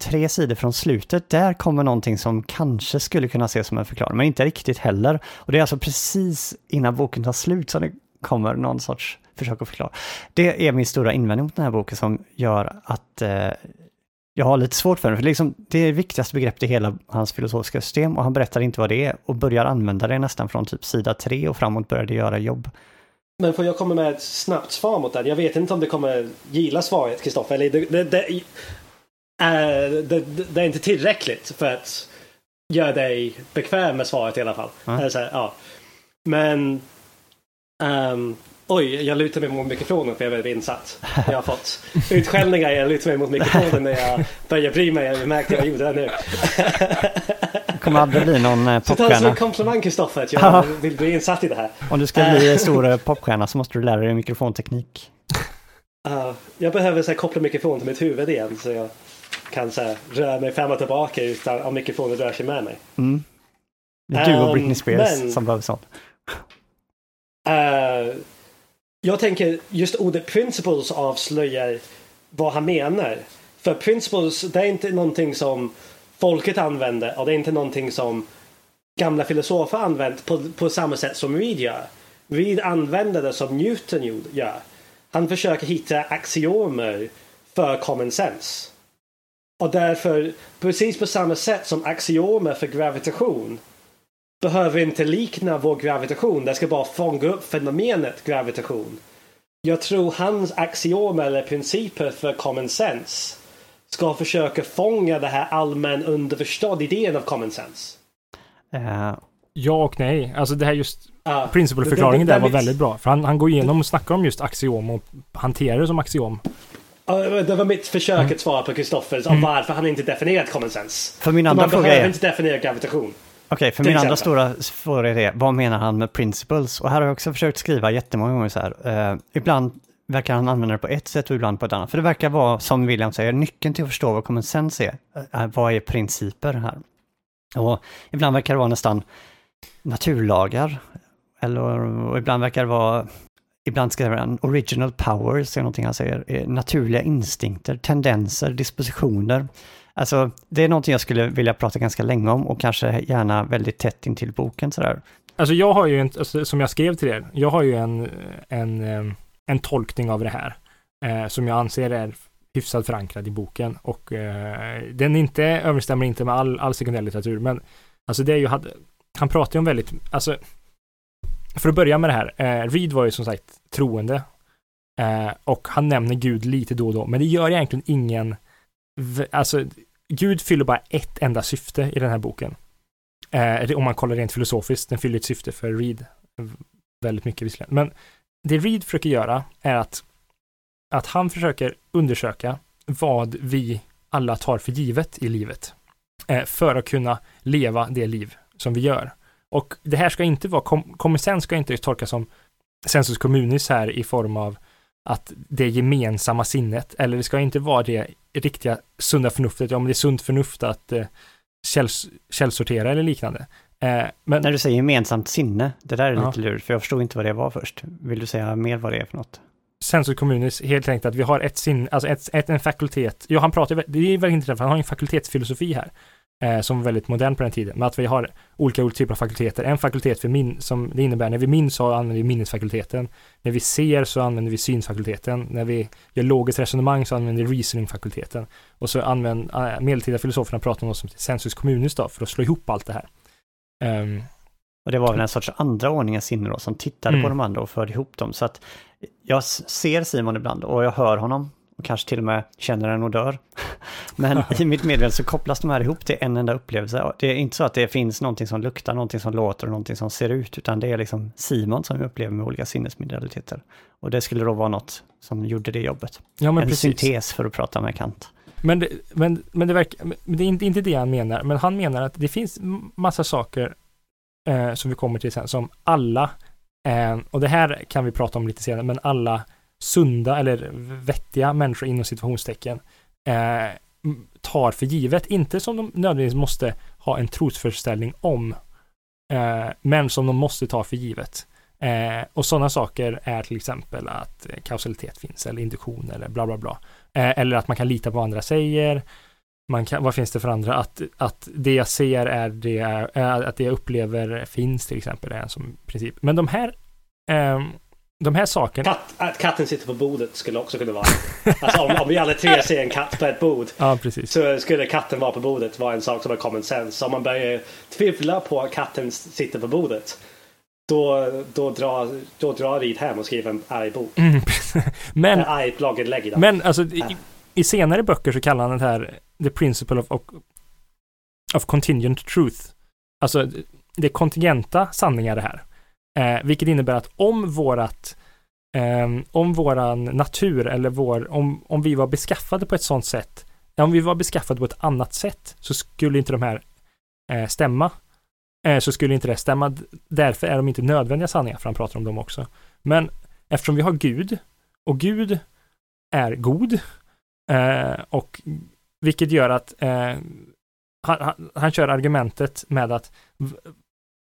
tre sidor från slutet, där kommer någonting som kanske skulle kunna ses som en förklaring, men inte riktigt heller. Och det är alltså precis innan boken tar slut som det kommer någon sorts försök att förklara. Det är min stora invändning mot den här boken som gör att eh, jag har lite svårt för den, för liksom, det är det viktigaste begreppet i hela hans filosofiska system och han berättar inte vad det är och börjar använda det nästan från typ sida tre och framåt börjar det göra jobb. Men får jag komma med ett snabbt svar mot den? Jag vet inte om det kommer gilla svaret, Kristoffer det, det, det, det, är inte tillräckligt för att göra dig bekväm med svaret i alla fall. Mm. Här, ja. Men um, Oj, jag lutar mig mot mikrofonen för jag är väldigt insatt. Jag har fått utskällningar, jag lutar mig mot mikrofonen när jag börjar bry mig. Jag märkte jag gjorde det nu. Det kommer aldrig bli någon popstjärna. Så ta det som en komplimang Kristoffer, att jag vill bli insatt i det här. Om du ska bli stor popstjärna så måste du lära dig mikrofonteknik. Uh, jag behöver så här, koppla mikrofonen till mitt huvud igen. Så jag kan så här, röra mig fram och tillbaka utan om mikrofonen rör sig med mig. Mm. Det är du och Britney ehm, Spears men, som behöver sånt. Uh, jag tänker just ordet principles avslöjar vad han menar. För principles, det är inte någonting som folket använder och det är inte någonting som gamla filosofer använt på, på samma sätt som Reed gör. Reed använder det som Newton gör. Han försöker hitta axiomer för common sense. Och därför, precis på samma sätt som axiomer för gravitation behöver inte likna vår gravitation. Det ska bara fånga upp fenomenet gravitation. Jag tror hans axiomer eller principer för common sense ska försöka fånga det här allmän underförstådd idén av common sense. Uh, ja och nej. Alltså det här just uh, principalförklaringen där var väldigt bra. För han, han går igenom och snackar om just axiom och hanterar det som axiom. Det var mitt försök att svara på Kristoffers om mm. varför han inte definierat common sense. För min andra fråga är... Man behöver inte definiera gravitation. Okej, okay, för min andra stora fråga är vad menar han med principles? Och här har jag också försökt skriva jättemånga gånger så här. Uh, ibland verkar han använda det på ett sätt och ibland på ett annat. För det verkar vara, som William säger, nyckeln till att förstå vad common sense är. Uh, vad är principer här? Och ibland verkar det vara nästan naturlagar. Eller och ibland verkar det vara ibland skriver han original powers, är någonting han säger, naturliga instinkter, tendenser, dispositioner. Alltså, det är någonting jag skulle vilja prata ganska länge om och kanske gärna väldigt tätt in till boken sådär. Alltså jag har ju, en, alltså, som jag skrev till er, jag har ju en, en, eh, en tolkning av det här eh, som jag anser är hyfsat förankrad i boken och eh, den inte överensstämmer inte med all, all sekundär litteratur, men alltså det är ju, han pratar ju om väldigt, alltså för att börja med det här, eh, Reed var ju som sagt troende eh, och han nämner Gud lite då och då, men det gör egentligen ingen, alltså Gud fyller bara ett enda syfte i den här boken. Eh, om man kollar rent filosofiskt, den fyller ett syfte för Reed väldigt mycket visserligen. Men det Reed försöker göra är att, att han försöker undersöka vad vi alla tar för givet i livet eh, för att kunna leva det liv som vi gör. Och det här ska inte vara, kom, ska inte tolkas som sensus communis här i form av att det gemensamma sinnet, eller det ska inte vara det riktiga sunda förnuftet, om det är sunt förnuft att eh, källs, källsortera eller liknande. Eh, men... När du säger gemensamt sinne, det där är ja. lite lurigt, för jag förstod inte vad det var först. Vill du säga mer vad det är för något? Sensus communis, helt enkelt att vi har ett sinne, alltså ett, ett, en fakultet. Ja, han pratar, det är väldigt intressant, för han har en fakultetsfilosofi här eh, som var väldigt modern på den tiden. Men att vi har olika typer av fakulteter. En fakultet för min, som det innebär när vi minns så använder vi minnesfakulteten. När vi ser så använder vi synsfakulteten. När vi gör logiskt resonemang så använder vi reasoningfakulteten. Och så använder äh, medeltida filosoferna pratar om något som heter sensus communis då, för att slå ihop allt det här. Um, och det var väl en sorts andra ordningens sinne då, som tittade mm. på de andra och förde ihop dem. Så att jag ser Simon ibland och jag hör honom och kanske till och med känner en odör. Men i mitt medvetande så kopplas de här ihop till en enda upplevelse. Det är inte så att det finns någonting som luktar, någonting som låter och någonting som ser ut, utan det är liksom Simon som vi upplever med olika sinnesmodaliteter. Och det skulle då vara något som gjorde det jobbet. Ja, men en precis. syntes för att prata med Kant. Men det, men, men det, verkar, men det är inte, inte det han menar, men han menar att det finns massa saker eh, som vi kommer till sen, som alla, eh, och det här kan vi prata om lite senare, men alla sunda eller vettiga människor inom situationstecken eh, tar för givet. Inte som de nödvändigtvis måste ha en trosföreställning om, eh, men som de måste ta för givet. Eh, och sådana saker är till exempel att kausalitet finns eller induktion eller bla bla bla. Eh, eller att man kan lita på vad andra säger. Man kan, vad finns det för andra? Att, att det jag ser är det, eh, att det jag upplever finns till exempel, är en som princip. Men de här eh, de här sakerna... Katt, att katten sitter på bordet skulle också kunna vara. Alltså om, om vi alla tre ser en katt på ett bord. Ja, precis. Så skulle katten vara på bordet vara en sak som är common sense. Om man börjar tvivla på att katten sitter på bordet. Då, då, drar, då drar dit hem och skriver en arg bok. Mm, men, en arg blogginlägg. Men alltså i, i, senare böcker så kallar han det här The Principle of, of, of Contingent Truth. Alltså det är kontingenta sanningar det här. Eh, vilket innebär att om vårat eh, om våran natur eller vår, om, om vi var beskaffade på ett sådant sätt, om vi var beskaffade på ett annat sätt så skulle inte de här eh, stämma. Eh, så skulle inte det stämma. Därför är de inte nödvändiga sanningar, för han pratar om dem också. Men eftersom vi har Gud och Gud är god eh, och vilket gör att eh, han, han, han, kör argumentet med att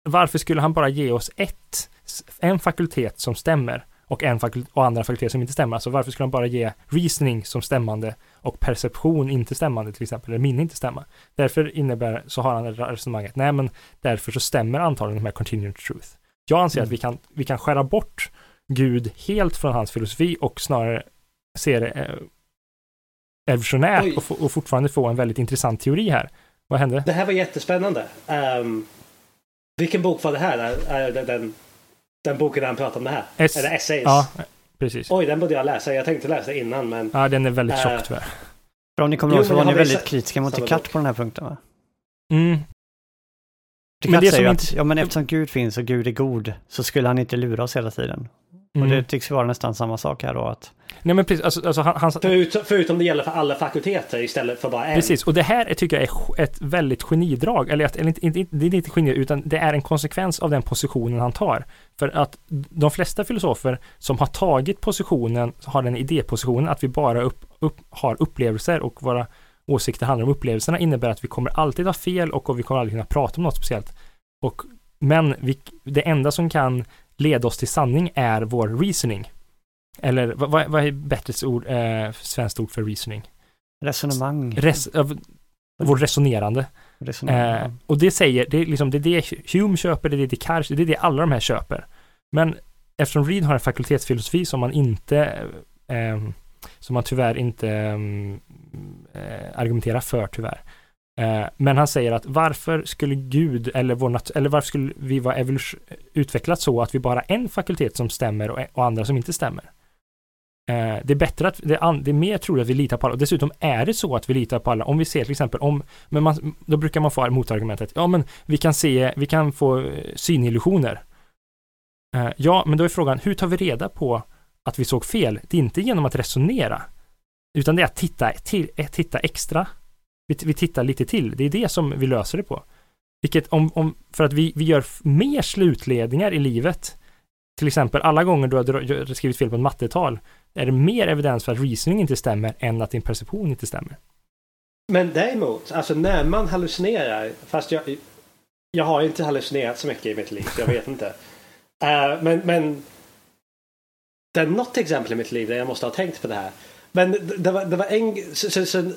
varför skulle han bara ge oss ett, en fakultet som stämmer och, en fakult och andra fakulteter som inte stämmer. Alltså varför skulle de bara ge reasoning som stämmande och perception inte stämmande till exempel, eller minne inte stämma. Därför innebär, så har han resonemanget, nej men därför så stämmer antagligen de här continued truth. Jag anser mm. att vi kan, vi kan skära bort Gud helt från hans filosofi och snarare se det eh, evolutionärt och, och, fortfarande få en väldigt intressant teori här. Vad hände? Det här var jättespännande. Um, vilken bok var det här? Är det den, den boken där han pratade om det här? S Eller essays? Ja, precis. Oj, den borde jag läsa. Jag tänkte läsa innan men... Ja, den är väldigt tjock uh, tyvärr. För om ni kommer ihåg så var ni väldigt kritiska mot Descartes på den här punkten va? Mm. Descartes säger ju att, ja men eftersom Gud finns och Gud är god så skulle han inte lura oss hela tiden. Mm. Och det tycks vara nästan samma sak här då att... Nej men precis, alltså, alltså han, han... Förutom, förutom det gäller för alla fakulteter istället för bara en. Precis, och det här tycker jag är ett väldigt genidrag, eller, att, eller inte, inte, det är inte geni, utan det är en konsekvens av den positionen han tar. För att de flesta filosofer som har tagit positionen, har den idépositionen att vi bara upp, upp, har upplevelser och våra åsikter handlar om upplevelserna innebär att vi kommer alltid ha fel och vi kommer aldrig kunna prata om något speciellt. Och, men vi, det enda som kan leda oss till sanning är vår reasoning. Eller vad, vad är bättre ord, eh, svenskt ord för reasoning? Resonemang. Res, äh, vår resonerande. Eh, och det säger, det är liksom det, är det Hume köper, det är det Descartes, det är det alla de här köper. Men eftersom Reed har en fakultetsfilosofi som man inte, eh, som man tyvärr inte eh, argumenterar för tyvärr, Eh, Eh, men han säger att varför skulle Gud eller, vår eller varför skulle vi vara utvecklat så att vi bara har en fakultet som stämmer och, och andra som inte stämmer? Eh, det är bättre att, det är, det är mer troligt att vi litar på alla. Och dessutom är det så att vi litar på alla. Om vi ser till exempel om, men man, då brukar man få motargumentet, ja men vi kan se, vi kan få eh, synillusioner. Eh, ja, men då är frågan, hur tar vi reda på att vi såg fel? Det är inte genom att resonera, utan det är att titta, till, eh, titta extra vi, vi tittar lite till. Det är det som vi löser det på. Vilket om, om för att vi, vi gör mer slutledningar i livet. Till exempel alla gånger du har skrivit fel på ett mattetal är det mer evidens för att reasoning inte stämmer än att din perception inte stämmer. Men däremot, alltså när man hallucinerar, fast jag, jag har inte hallucinerat så mycket i mitt liv, jag vet inte. Uh, men, men det är något exempel i mitt liv där jag måste ha tänkt på det här. Men det, det var, det var en, så, så, så,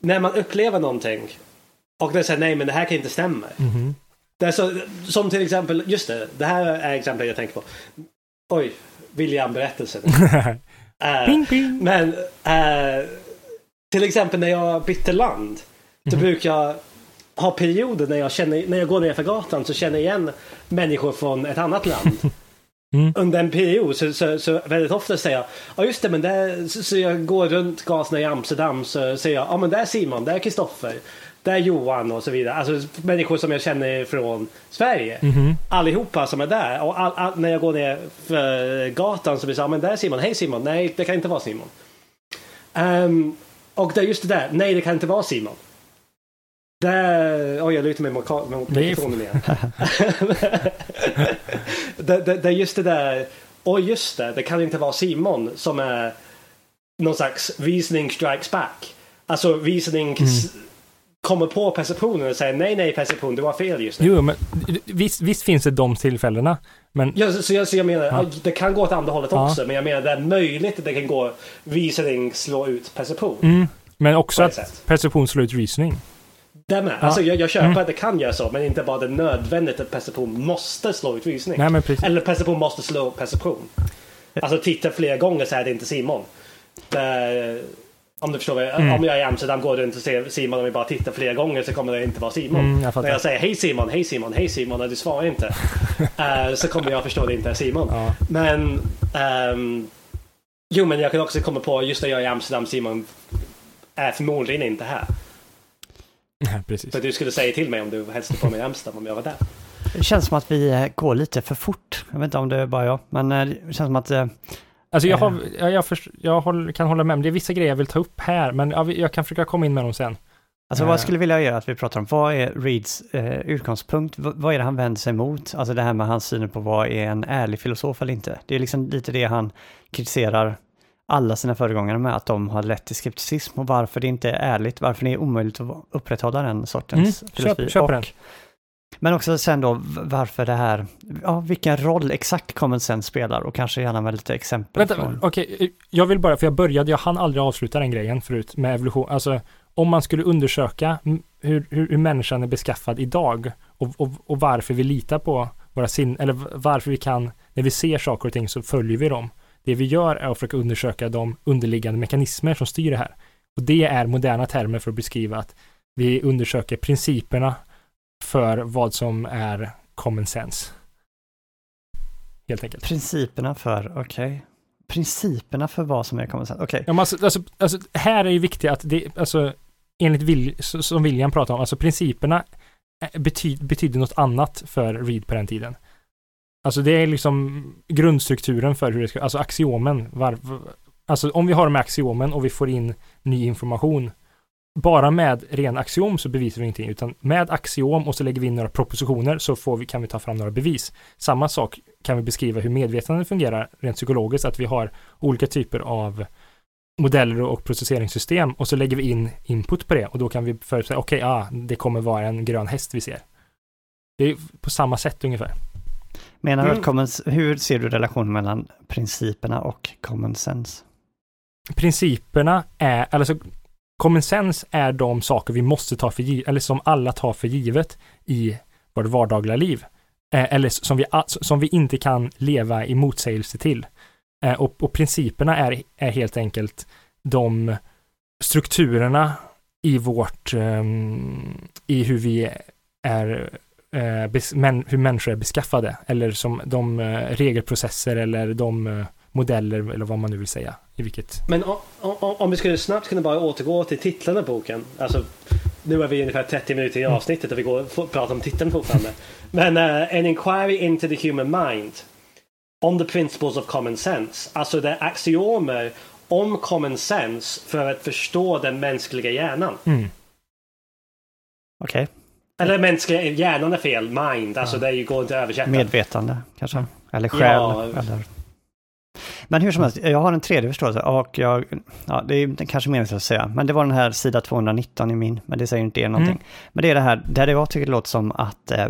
när man upplever någonting och det säger nej men det här kan inte stämma. Mm. Det är så, som till exempel, just det, det här är exempel jag tänker på. Oj, William-berättelsen. uh, men uh, till exempel när jag bytte land. Då mm. brukar jag ha perioder när jag, känner, när jag går ner för gatan så känner jag igen människor från ett annat land. Mm. Under en period så, så, så, väldigt ofta säger jag, ja just det men där, så, så jag går runt gatorna i Amsterdam så säger jag, ja men där är Simon, där är Kristoffer, där är Johan och så vidare. Alltså människor som jag känner från Sverige. Mm. Allihopa som är där. Och all, all, när jag går ner för gatan så blir det så, ja men där är Simon, hej Simon, nej det kan inte vara Simon. Um, och det är just det där, nej det kan inte vara Simon. Där, oj jag lutar mig mot mikrofonen igen. det, är just det där, oj just det, det kan inte vara Simon som är någon slags visning strikes back. Alltså visning mm. kommer på perceptionen och säger nej, nej perception, du har fel just nu. Jo, men visst, visst finns det de tillfällena. Men... Ja, så, så, jag, så jag menar, ja. det kan gå åt andra hållet ja. också, men jag menar det är möjligt att det kan gå visning slå ut perception. Mm. Men också att sätt. perception slår ut reasoning. Det med. Ja. Alltså jag, jag köper mm. att det kan göra så, men inte bara det nödvändigt att perception måste slå ut visning. Nej. Eller perception måste slå perception. Alltså titta flera gånger så är det inte Simon. Det, om du förstår vad jag, mm. Om jag är i Amsterdam går runt och ser Simon och vi bara tittar flera gånger så kommer det inte vara Simon. Mm, jag När jag säger hej Simon, hej Simon, hej Simon och du svarar inte. uh, så kommer jag förstå att det inte är Simon. Ja. Men um, Jo men jag kan också komma på just när jag är i Amsterdam, Simon är förmodligen inte här. Precis. För du skulle säga till mig om du hälsade på mig i Amsterdam om jag var där. Det känns som att vi eh, går lite för fort. Jag vet inte om det är bara jag, men eh, det känns som att... Eh, alltså jag, har, jag, jag, först, jag kan hålla med, det är vissa grejer jag vill ta upp här, men jag, jag kan försöka komma in med dem sen. Alltså vad jag skulle vilja göra att vi pratar om, vad är Reeds eh, utgångspunkt? V vad är det han vänder sig mot? Alltså det här med hans syn på vad är en ärlig filosof eller inte? Det är liksom lite det han kritiserar alla sina föregångare med att de har lett till skepticism och varför det inte är ärligt, varför det är omöjligt att upprätthålla den sortens mm, filosofi. Köp, köp och, den. Men också sen då varför det här, ja vilken roll exakt common sense spelar och kanske gärna med lite exempel. Vänta, från... okej, okay. jag vill bara, för jag började, jag hann aldrig avsluta den grejen förut med evolution, alltså om man skulle undersöka hur, hur, hur människan är beskaffad idag och, och, och varför vi litar på våra sin, eller varför vi kan, när vi ser saker och ting så följer vi dem. Det vi gör är att försöka undersöka de underliggande mekanismer som styr det här. Och det är moderna termer för att beskriva att vi undersöker principerna för vad som är common sense. Helt enkelt. Principerna för, okej. Okay. Principerna för vad som är common sense, okej. Okay. Ja, alltså, alltså, alltså, här är ju viktigt att det, alltså, enligt Will, som William pratar om, alltså principerna betyd, betyder något annat för Reed på den tiden. Alltså det är liksom grundstrukturen för hur det ska, alltså axiomen. Var, alltså om vi har de här axiomen och vi får in ny information. Bara med ren axiom så bevisar vi ingenting, utan med axiom och så lägger vi in några propositioner så får vi, kan vi ta fram några bevis. Samma sak kan vi beskriva hur medvetandet fungerar rent psykologiskt, att vi har olika typer av modeller och processeringssystem och så lägger vi in input på det och då kan vi förutsäga, okej, okay, ah, det kommer vara en grön häst vi ser. Det är på samma sätt ungefär. Menar du mm. common, hur ser du relationen mellan principerna och common sense? Principerna är, alltså common sense är de saker vi måste ta för givet, eller som alla tar för givet i vårt vardagliga liv. Eh, eller som vi, som vi inte kan leva i motsägelse till. Eh, och, och principerna är, är helt enkelt de strukturerna i vårt, um, i hur vi är, men, hur människor är beskaffade, eller som de uh, regelprocesser eller de uh, modeller, eller vad man nu vill säga. I vilket... Men om, om, om vi skulle snabbt kunna bara återgå till titlarna på boken. Alltså, nu är vi ungefär 30 minuter i mm. avsnittet och vi går och pratar om titeln fortfarande. Men En Inquiry into the Human Mind on the principles of common sense. Alltså det är axiomer om common sense för att förstå den mänskliga hjärnan. Mm. Okej. Okay. Eller mänskliga hjärnan är fel, mind, alltså ja. det går inte att översätta. Medvetande kanske, eller själ. Ja. Eller... Men hur som helst, jag har en tredje förståelse och jag, ja det är kanske meningslöst att säga, men det var den här sida 219 i min, men det säger inte er någonting. Mm. Men det är det här, där det jag tycker det låter som att eh,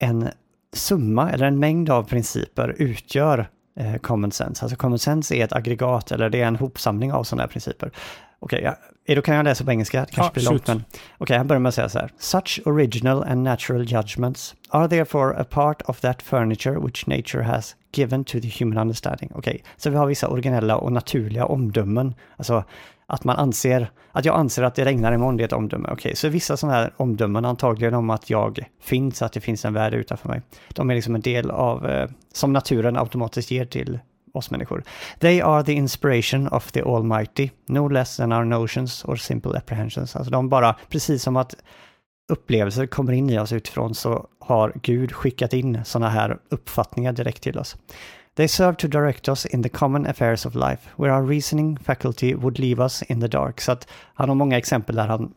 en summa eller en mängd av principer utgör eh, common sense. Alltså common sense är ett aggregat eller det är en hopsamling av sådana här principer. Okej, okay, ja, då kan jag läsa på engelska, det kanske ja, blir långt men... Okej, okay, jag börjar med att säga så här. Such original and natural judgments are therefore a part of that furniture which nature has given to the human understanding. Okej, okay, så vi har vissa originella och naturliga omdömen, alltså att man anser, att jag anser att det regnar imorgon, det är ett omdöme. Okej, okay, så vissa sådana här omdömen, antagligen om att jag finns, att det finns en värld utanför mig, de är liksom en del av, eh, som naturen automatiskt ger till oss människor. They are the inspiration of the Almighty, no less than our notions or simple apprehensions. Alltså de bara, precis som att upplevelser kommer in i oss utifrån så har Gud skickat in sådana här uppfattningar direkt till oss. They serve to direct us in the common affairs of life, where our reasoning faculty would leave us in the dark. Så att han har många exempel där han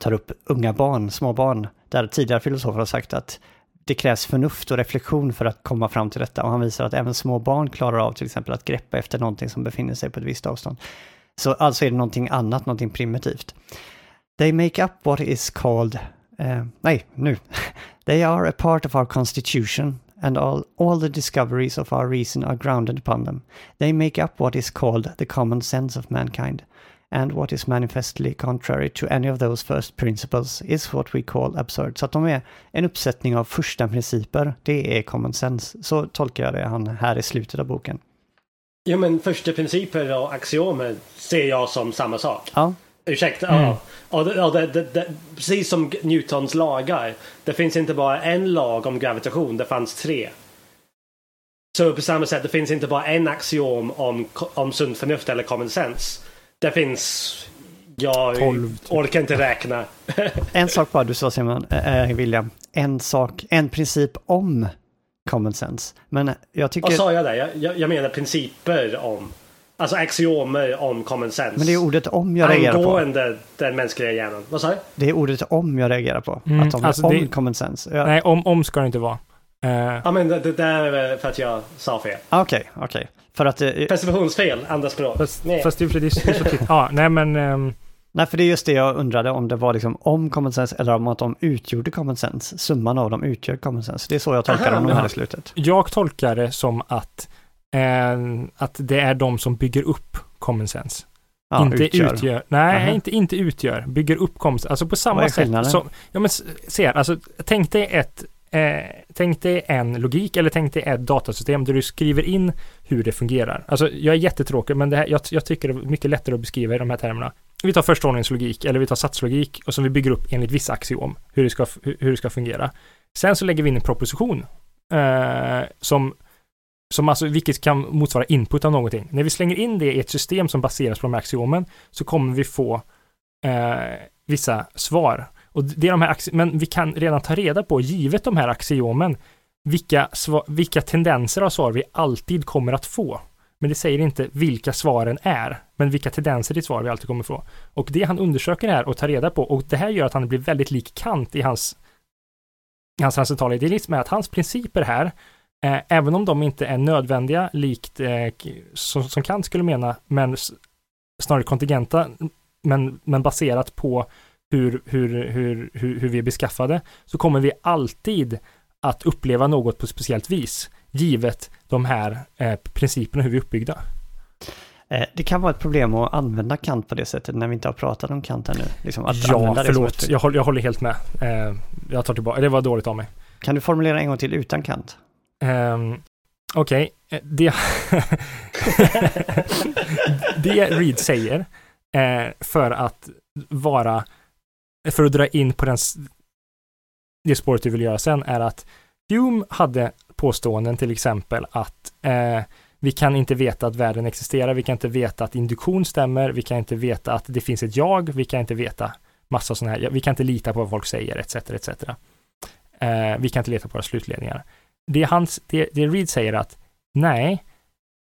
tar upp unga barn, små barn, där tidigare filosofer har sagt att det krävs förnuft och reflektion för att komma fram till detta. Och han visar att även små barn klarar av till exempel att greppa efter någonting som befinner sig på ett visst avstånd. Så alltså är det någonting annat, någonting primitivt. They make up what is called, uh, nej, nu. They are a part of our constitution and all, all the discoveries of our reason are grounded upon them. They make up what is called the common sense of mankind, and what is manifestly contrary to any of those first principles is what we call absurd. Så att de är en uppsättning av första principer, det är common sense. Så tolkar jag det han här i slutet av boken. Ja men första principer och axiomer ser jag som samma sak. Ja. Ursäkta, mm. ja. Och det, och det, det, precis som Newtons lagar. Det finns inte bara en lag om gravitation, det fanns tre. Så på samma sätt, det finns inte bara en axiom om, om sunt förnuft eller common sense. Det finns... Jag 12, typ. orkar inte räkna. en sak bara du sa Simon, äh, William. En sak, en princip om common sense. Men jag tycker... Vad sa jag där? Jag, jag, jag menar principer om. Alltså axiomer om common sense. Men det är ordet om jag reagerar på. Angående den mänskliga hjärnan. Vad sa du? Det är ordet om jag reagerar på. Mm, att de alltså om det... common sense. Jag... Nej, om, om ska det inte vara. Uh... Ja, men det, det är för att jag sa fel. Ah, okej, okay, okej. Okay. För att... Uh... Presumtionsfel, andra språk. Fast, fast det, det är så titt. Ja, nej men... Um, Nej, för det är just det jag undrade om det var liksom om common sense eller om att de utgjorde common sense. Summan av dem utgör common sense. Det är så jag tolkar Aha, dem här i slutet. Jag tolkar det som att, eh, att det är de som bygger upp common sense. Ja, inte utgör. nej, Aha. inte, inte utgör. Bygger upp common sense. Alltså på samma sätt. Som, ja men se alltså tänk dig ett Eh, tänk dig en logik eller tänk dig ett datasystem där du skriver in hur det fungerar. Alltså jag är jättetråkig men det här, jag, jag tycker det är mycket lättare att beskriva i de här termerna. Vi tar förstaordningslogik logik eller vi tar satslogik och som vi bygger upp enligt vissa axiom hur det ska, hur det ska fungera. Sen så lägger vi in en proposition eh, som som alltså, vilket kan motsvara input av någonting. När vi slänger in det i ett system som baseras på de här axiomen så kommer vi få eh, vissa svar. Och det är de här men vi kan redan ta reda på, givet de här axiomen, vilka, vilka tendenser av svar vi alltid kommer att få. Men det säger inte vilka svaren är, men vilka tendenser till svar vi alltid kommer få. Och det han undersöker här och tar reda på, och det här gör att han blir väldigt lik Kant i hans, i hans transcendentala idealism, är att hans principer här, eh, även om de inte är nödvändiga, likt eh, som, som Kant skulle mena, men snarare kontingenta, men, men baserat på hur, hur, hur, hur, hur vi är beskaffade, så kommer vi alltid att uppleva något på ett speciellt vis, givet de här eh, principerna hur vi är uppbyggda. Eh, Det kan vara ett problem att använda Kant på det sättet när vi inte har pratat om Kant ännu. Liksom att ja, förlåt. Jag håller, jag håller helt med. Eh, jag tar tillbaka. Det var dåligt av mig. Kan du formulera en gång till utan Kant? Um, Okej, eh, det... det Reed säger eh, för att vara... För att dra in på den, det spåret du vill göra sen är att Hume hade påståenden till exempel att eh, vi kan inte veta att världen existerar, vi kan inte veta att induktion stämmer, vi kan inte veta att det finns ett jag, vi kan inte veta massa sådana här, vi kan inte lita på vad folk säger, etc. etc. Eh, vi kan inte leta på våra slutledningar. Det, hans, det, det Reed säger att nej,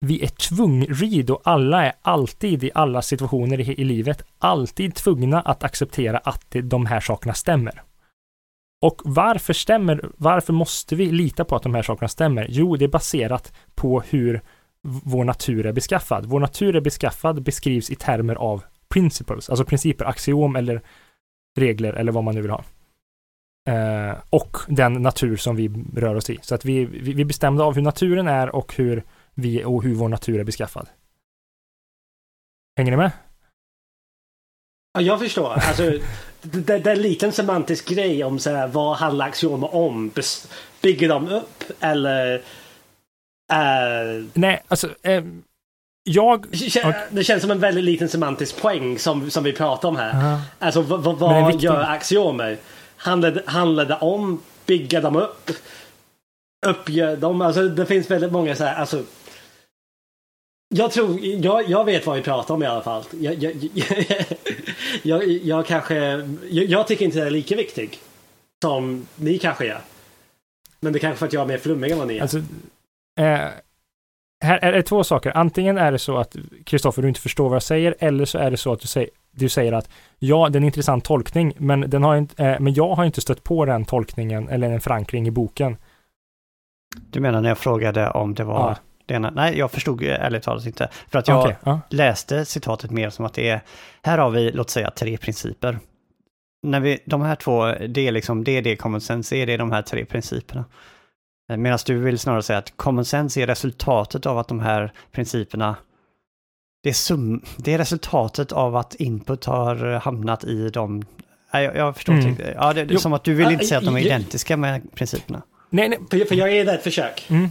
vi är tvungrid och alla är alltid i alla situationer i, i livet, alltid tvungna att acceptera att det, de här sakerna stämmer. Och varför stämmer, varför måste vi lita på att de här sakerna stämmer? Jo, det är baserat på hur vår natur är beskaffad. Vår natur är beskaffad beskrivs i termer av principles, alltså principer, axiom eller regler eller vad man nu vill ha. Eh, och den natur som vi rör oss i. Så att vi, vi, vi är bestämda av hur naturen är och hur vi och hur vår natur är beskaffad. Hänger ni med? Ja, jag förstår. Alltså, det, det, är en liten semantisk grej om så här, vad handlar axiomer om? Bygger de upp eller? eh, Nej, alltså eh, jag... det kän- det känns som en väldigt liten semantisk poäng som, som vi pratar om här. Aha. Alltså vad, vad, viktigt. gör axiomer? Handlar, handlar det om bygga dem upp? Uppgör dem? Alltså det finns väldigt många så här, alltså. Jag tror, jag, jag vet vad vi pratar om i alla fall. Jag, jag, jag, jag, jag kanske, jag, jag tycker inte det är lika viktig. Som ni kanske gör. Men det är kanske för att jag är mer flummig än vad ni är. Alltså, eh, här är det två saker. Antingen är det så att Kristoffer, du inte förstår vad jag säger, eller så är det så att du säger, du säger att ja, det är en intressant tolkning, men, den har inte, eh, men jag har inte stött på den tolkningen eller en förankring i boken. Du menar när jag frågade om det var Ja. Det ena? Nej, jag förstod ärligt talat inte. För att jag Okej, ja. läste citatet mer som att det är, här har vi, låt säga, tre principer. När vi, de här två, det är liksom, det är det common sense är, det är de här tre principerna. Medan du vill snarare säga att common sense är resultatet av att de här principerna, det är, sum, det är resultatet av att input har hamnat i de, jag, jag förstår Mm. inte. Ja, det, är som att du vill inte säga att de är ja. identiska med principerna. Nej, nej. För, jag är det ett försök. Mm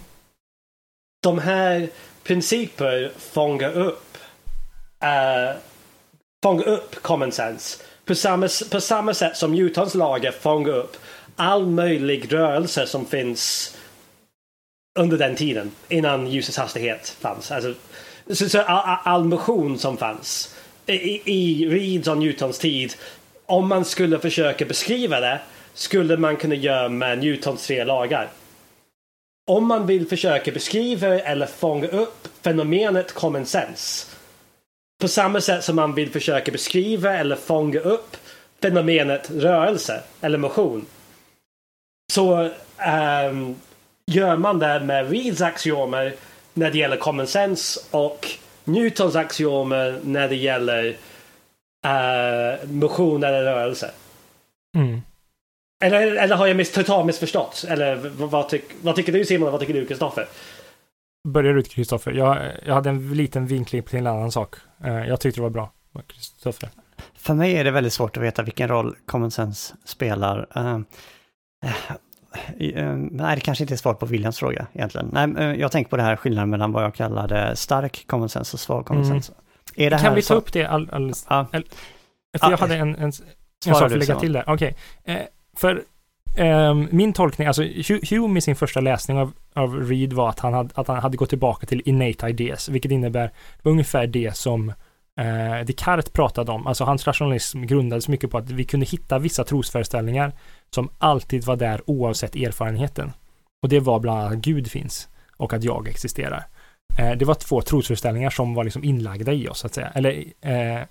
de här principer fångar upp eh, uh, fångar upp common sense. På samma, på samma sätt som Newtons lagar fångar upp all möjlig rörelse som finns under den tiden innan ljusets hastighet fanns. Alltså, så, så all, all- motion som fanns i, i Reeds och Newtons tid. Om man skulle försöka beskriva det skulle man kunna göra med Newtons tre lagar. Om man vill försöka beskriva eller fånga upp fenomenet common sense. På samma sätt som man vill försöka beskriva eller fånga upp fenomenet rörelse eller motion. Så ehm, gör man det med Reeds axiomer när det gäller common sense och Newtons axiomer när det gäller uh, motion eller rörelse. Mm. Eller, eller har jag miss, totalt missförstått? Eller vad, tyck, vad tycker du Simon och vad tycker du Kristoffer? Börjar ut Kristoffer. Jag, jag hade en liten vinkling till en annan sak. Uh, jag tyckte det var bra. Kristoffer. För mig är det väldigt svårt att veta vilken roll common sense spelar. Uh, uh, nej, det kanske inte är svar på Williams fråga egentligen. Nej, jag tänker på det här skillnaden mellan vad jag kallade stark common sense och svag common mm. sense. Är det kan vi ta så... upp det alldeles... All, all, för jag hade en, en, en sak att lägga till där. Okej. Okay. För eh, min tolkning, alltså Hume i sin första läsning av, av Reed var att han, hade, att han hade gått tillbaka till innate ideas, vilket innebär ungefär det som eh, Descartes pratade om. Alltså hans rationalism grundades mycket på att vi kunde hitta vissa trosföreställningar som alltid var där oavsett erfarenheten. Och det var bland annat att Gud finns och att jag existerar. Eh, det var två trosföreställningar som var liksom inlagda i oss, så att säga. Eller eh,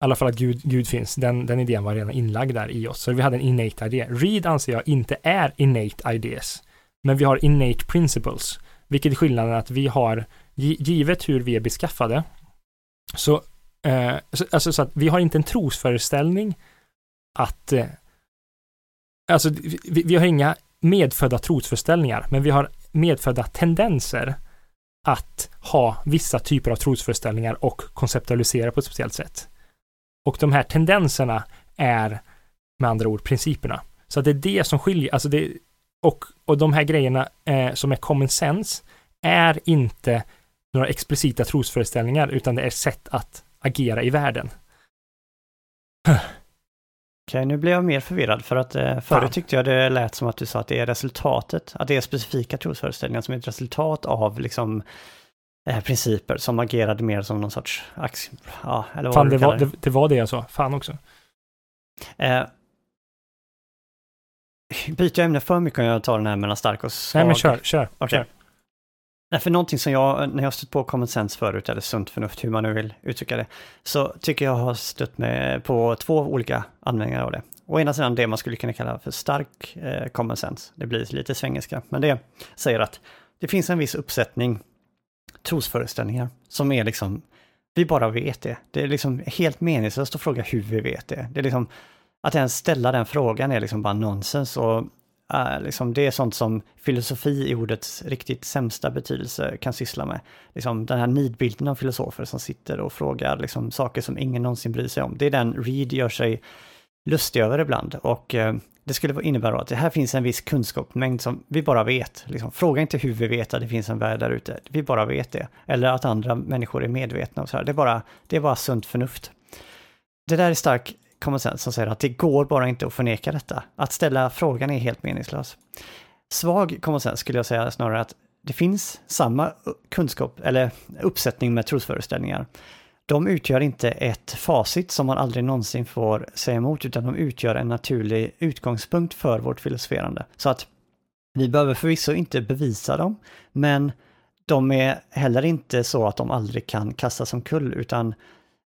i alla fall att Gud, Gud finns, den, den idén var redan inlagd där i oss. Så vi hade en innate idé. Read anser jag inte är innate ideas, men vi har innate principles, vilket är skillnaden att vi har, givet hur vi är beskaffade, så, eh, så, alltså, så att vi har inte en trosföreställning att, eh, alltså vi, vi har inga medfödda trosföreställningar, men vi har medfödda tendenser att ha vissa typer av trosföreställningar och konceptualisera på ett speciellt sätt. Och de här tendenserna är med andra ord principerna. Så det är det som skiljer, alltså det, och, och de här grejerna eh, som är common sense är inte några explicita trosföreställningar, utan det är sätt att agera i världen. Okej, nu blir jag mer förvirrad för att eh, förut tyckte jag det lät som att du sa att det är resultatet, att det är specifika trosföreställningar som är ett resultat av liksom eh, principer som agerade mer som någon sorts aktie, ja, eller vad Fan, det var, det, det var det jag sa. Fan också. Eh, byter jag ämne för mycket om jag tar den här mellan stark och svag? Nej, men kör, kör. Okay. kör. Nej, för någonting som jag, när jag stött på common sense förut, eller sunt förnuft, hur man nu vill uttrycka det, så tycker jag har stött med på två olika användningar av det. Å ena sidan det man skulle kunna kalla för stark eh, common sense, det blir lite svengelska, men det säger att det finns en viss uppsättning trosföreställningar som är liksom, vi bara vet det. Det är liksom helt meningslöst att fråga hur vi vet det. Det är liksom, att ens ställa den frågan är liksom bara nonsens och äh, liksom det är sånt som filosofi i ordets riktigt sämsta betydelse kan syssla med. Liksom den här nidbilden av filosofer som sitter och frågar liksom saker som ingen någonsin bryr sig om. Det är den Reed gör sig lustig över ibland. Och eh, det skulle innebära att det här finns en viss kunskapsmängd som vi bara vet. Liksom, fråga inte hur vi vet att det finns en värld där ute. Vi bara vet det. Eller att andra människor är medvetna och så här. Det är bara, det är bara sunt förnuft. Det där är stark common sense som säger att det går bara inte att förneka detta. Att ställa frågan är helt meningslös. Svag common sense skulle jag säga snarare att det finns samma kunskap eller uppsättning med trosföreställningar. De utgör inte ett facit som man aldrig någonsin får säga emot, utan de utgör en naturlig utgångspunkt för vårt filosoferande. Så att vi behöver förvisso inte bevisa dem, men de är heller inte så att de aldrig kan kastas omkull, utan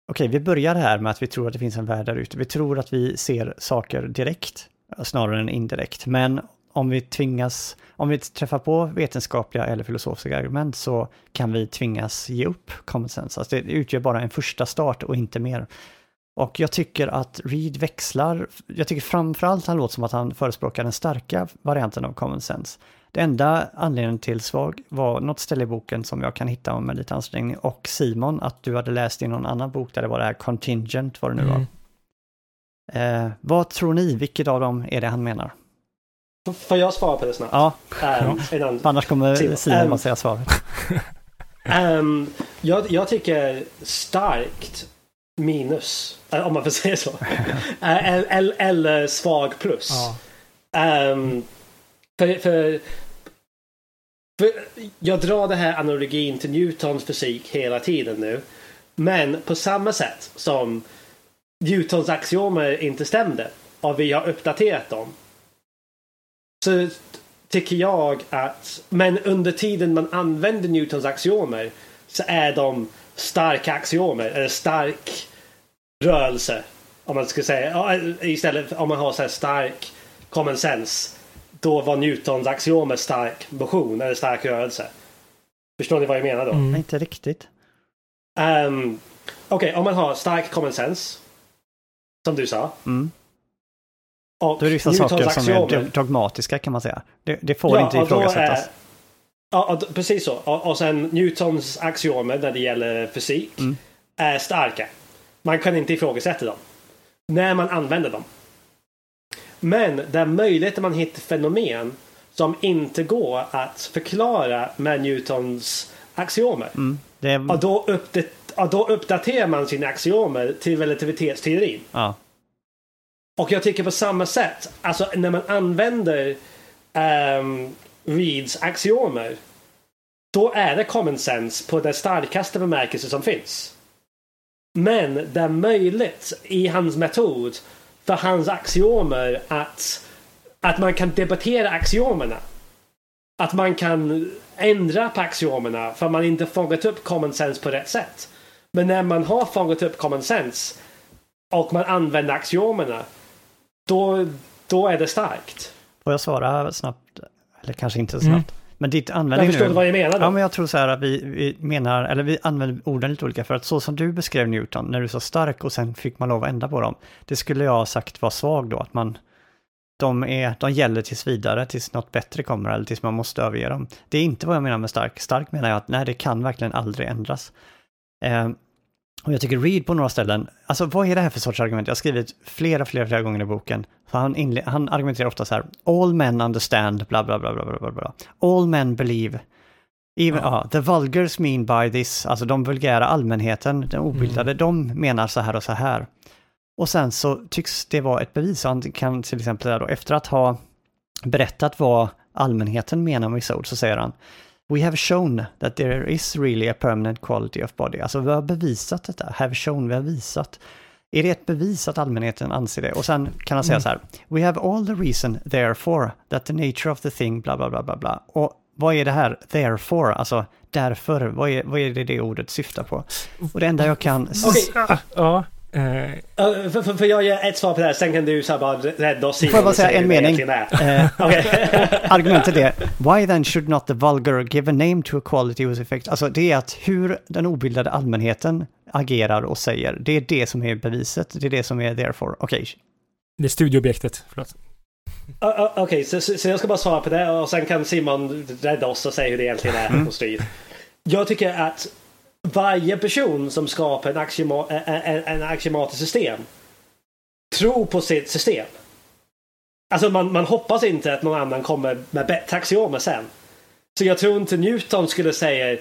okej, vi börjar här med att vi tror att det finns en värld där ute. Vi tror att vi ser saker direkt snarare än indirekt. Men om vi tvingas, om vi träffar på vetenskapliga eller filosofiska argument så kan vi tvingas ge upp common sense. Alltså det utgör bara en första start och inte mer. Och jag tycker att Reed växlar, jag tycker framförallt han låter som att han förespråkar den starka varianten av common sense. Det enda anledningen till svag var något ställe i boken som jag kan hitta med lite ansträngning och Simon, att du hade läst i någon annan bok där det var det här contingent, vad det nu mm. var. Eh, vad tror ni, vilket av dem är det han menar? Får jag svara på det snabbt? Ja, um, innan... annars kommer Simon um, säga svaret. um, jag, jag tycker starkt minus, eh, om man får säga så. eller, eller svag plus. Ja. Um, för, för för jag drar det här analogin till Newtons fysik hela tiden nu. Men på samma sätt som Newtons axiomer inte stämde och vi har uppdaterat dem. Så tycker jag att, men under tiden man använder Newtons axiomer så är de starka axiomer, eller stark rörelse. Om man ska säga, istället om man har så här stark common sense då var Newtons axiomer stark motion eller stark rörelse. Förstår ni vad jag menar då? Mm. Inte riktigt. Um, Okej, okay, om man har stark common sense Som du sa. Mm. Och Då är det vissa Newtons saker som är axiomer. do- dogmatiska kan man säga. Det, det får inte och då ifrågasättas. är- Ja, precis så. Och, och sen Newtons axiomer när det gäller fysik Mm. är starka. Man kan inte ifrågasätta dem. När man använder dem. Men det är möjligt att man hittar fenomen som inte går att förklara med Newtons axiomer. Mm. Är, Och, då uppdat- och då uppdaterar man sina axiomer till relativitetsteorin. ja. Och jag tycker på samma sätt, alltså när man använder um, Reeds axiomer. Då är det common sense på den starkaste bemärkelse som finns. Men det är möjligt i hans metod för hans axiomer att, att man kan debattera axiomerna. Att man kan ändra på axiomerna för man inte fångat upp common sense på rätt sätt. Men när man har fångat upp common sense och man använder axiomerna då, då är det starkt. Får jag svara snabbt? Eller kanske inte så snabbt. Men ditt Mm. Jag användning förstår nu... vad jag menar då. Ja, men jag tror så här att vi, vi menar, eller vi använder orden lite olika, för att så som du beskrev Newton, när du sa stark och sen fick man lov att ändra på dem, det skulle jag ha sagt var svag då, att man, de, är, de gäller tills vidare, tills något bättre kommer, eller tills man måste överge dem. Det är inte vad jag menar med stark. Stark menar jag att nej, det kan verkligen aldrig ändras. Eh, och jag tycker Reed på några ställen, alltså vad är det här för sorts argument? Jag har skrivit flera, flera, flera gånger i boken. Så han, inle- han argumenterar ofta så här, all men understand, bla bla bla bla bla bla bla. All men believe. Even, ja. the vulgars mean by this, alltså de vulgära allmänheten, den obildade, de menar så här och så här. Och sen så tycks det vara ett bevis, han kan till exempel där då, efter att ha berättat vad allmänheten menar med vissa ord så säger han We have shown that there is really a permanent quality of body. Alltså vi har bevisat detta, have shown, vi har visat. Är det ett bevis att allmänheten anser det? Och sen kan han säga så här, We have all the reason therefore that the nature of the thing, bla bla bla bla bla. Och vad är det här therefore, alltså därför, vad är, vad är det det ordet syftar på? Och det enda jag kan... Okej. Ja. Uh, för, för, för jag ger ett svar på det här, sen kan du så här bara rädda oss Får jag bara säga en mening? Eh, argumentet är, why then should not the vulgar give a name to a quality whose effect? Alltså det är att hur den obildade allmänheten agerar och säger, det är det som är beviset, det är det som är therefore. Okej, det är studieobjektet. Förlåt. Uh, uh, Okej, så, så så jag ska bara svara på det och sen kan Simon rädda oss och säga hur det egentligen är Mm. på strid. Jag tycker att varje person som skapar en, axioma, en, en, axiomatiskt system tror på sitt system. Alltså man, man hoppas inte att någon annan kommer med bättre axiomer sen. Så jag tror inte Newton skulle säga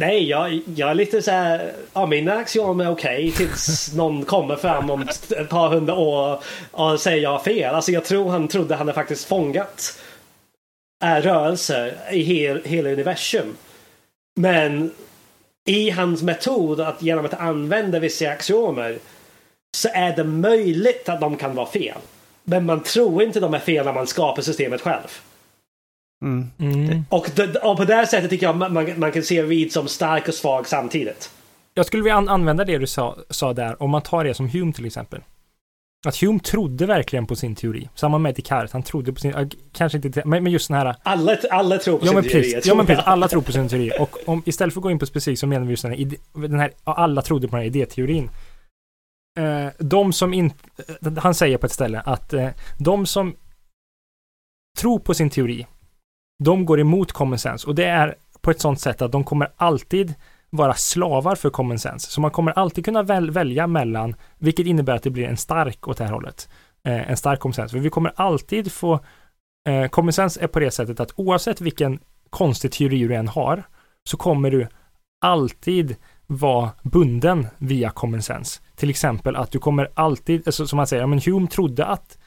Nej, jag, jag är lite så här, ja mina axiomer är okej tills någon kommer fram om ett par hundra år och säger jag har fel. Alltså jag tror han trodde han hade faktiskt fångat äh, rörelser i hel, hela universum. Men i hans metod att genom att använda vissa axiomer så är det möjligt att de kan vara fel. Men man tror inte de är fel när man skapar systemet själv. mm. Mm. Och, det, och på det här sättet tycker jag man, man, man kan se Reed som stark och svag samtidigt. Jag skulle vilja an- använda det du sa, sa där, om man tar det som Hume till exempel. Att Hume trodde verkligen på sin teori. Samma med Descartes, han trodde på sin, kanske inte, men, men just den här Alla, alla tror på Ja sin teori. precis, ja, men precis. alla tror på sin teori. Och om, istället för att gå in på specifik så menar vi just den här, den här alla trodde på den här idéteorin. Eh, de som inte, eh, han säger på ett ställe att eh, de som tror på sin teori, de går emot common sense. Och det är på ett sånt sätt att de kommer alltid vara slavar för common sense. Så man kommer alltid kunna väl, välja mellan, vilket innebär att det blir en stark åt det här hållet. Eh, en stark common sense. För vi kommer alltid få, eh, common sense är på det sättet att oavsett vilken konstig teori du än har, så kommer du alltid vara bunden via common sense. Till exempel att du kommer alltid, alltså, som man säger, men Hume trodde att,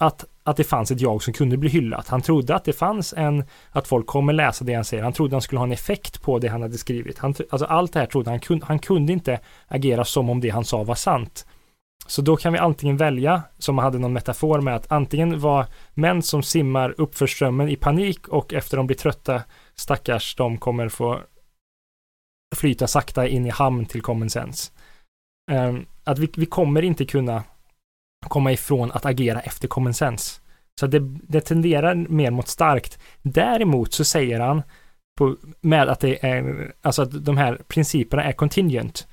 att, att det fanns ett jag som kunde bli hyllat. Han trodde att det fanns en, att folk kommer läsa det han säger. Han trodde han skulle ha en effekt på det han hade skrivit. Han, alltså allt det här trodde han, kun, han kunde inte agera som om det han sa var sant. Så då kan vi antingen välja, som hade någon metafor med att antingen vara män som simmar uppför strömmen i panik och efter de blir trötta, stackars, de kommer få flyta sakta in i hamn till common sense. Ehm, att vi, vi kommer inte kunna komma ifrån att agera efter common sense. Så det, det tenderar mer mot starkt. Däremot så säger han på, med att det är, alltså att de här principerna är contingent.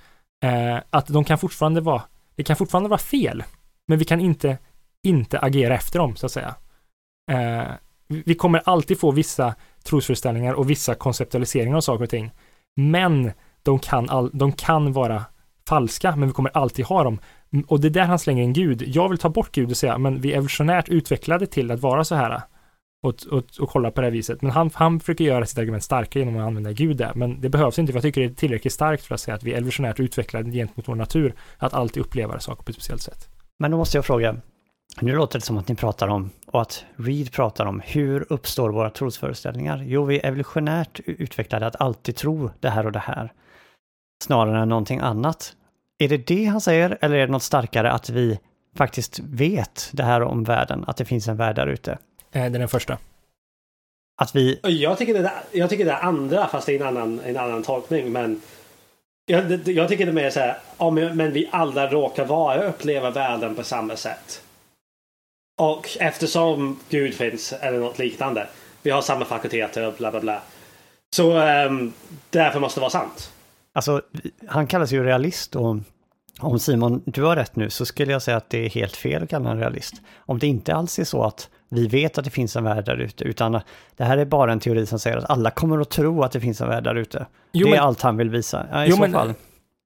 Eh, att de kan fortfarande vara det kan fortfarande vara fel, men vi kan inte inte agera efter dem, så att säga. Eh, vi kommer alltid få vissa trosföreställningar och vissa konceptualiseringar av saker och ting. Men de kan, all, de kan vara falska, men vi kommer alltid ha dem. Och det är där han slänger in Gud. Jag vill ta bort Gud och säga, men vi är evolutionärt utvecklade till att vara så här. Och, och, och kolla på det här viset. Men han, han försöker göra sitt argument starkare genom att använda Gud där. Men det behövs inte, för jag tycker det är tillräckligt starkt för att säga att vi är evolutionärt utvecklade gentemot vår natur. Att alltid uppleva saker på ett speciellt sätt. Men då måste jag fråga, nu låter det som att ni pratar om, och att Reed pratar om, hur uppstår våra trosföreställningar? Jo, vi är evolutionärt utvecklade att alltid tro det här och det här, snarare än någonting annat. Är det det han säger, eller är det något starkare att vi faktiskt vet det här om världen, att det finns en värld där ute? Det är den första. Att vi... Jag tycker det, jag tycker det andra, fast det är en annan, en annan tolkning, men jag, jag tycker det är mer så här, ja, men vi alla råkar vara uppleva världen på samma sätt. Och eftersom Gud finns eller något liknande. Vi har samma fakulteter och bla bla bla. Så um, därför måste det vara sant. Alltså, han kallas ju realist och om Simon, du har rätt nu så skulle jag säga att det är helt fel att kalla honom realist. Om det inte alls är så att vi vet att det finns en värld där ute, utan det här är bara en teori som säger att alla kommer att tro att det finns en värld där ute. Jo, det är men, allt han vill visa. Ja, i jo, så men, fall.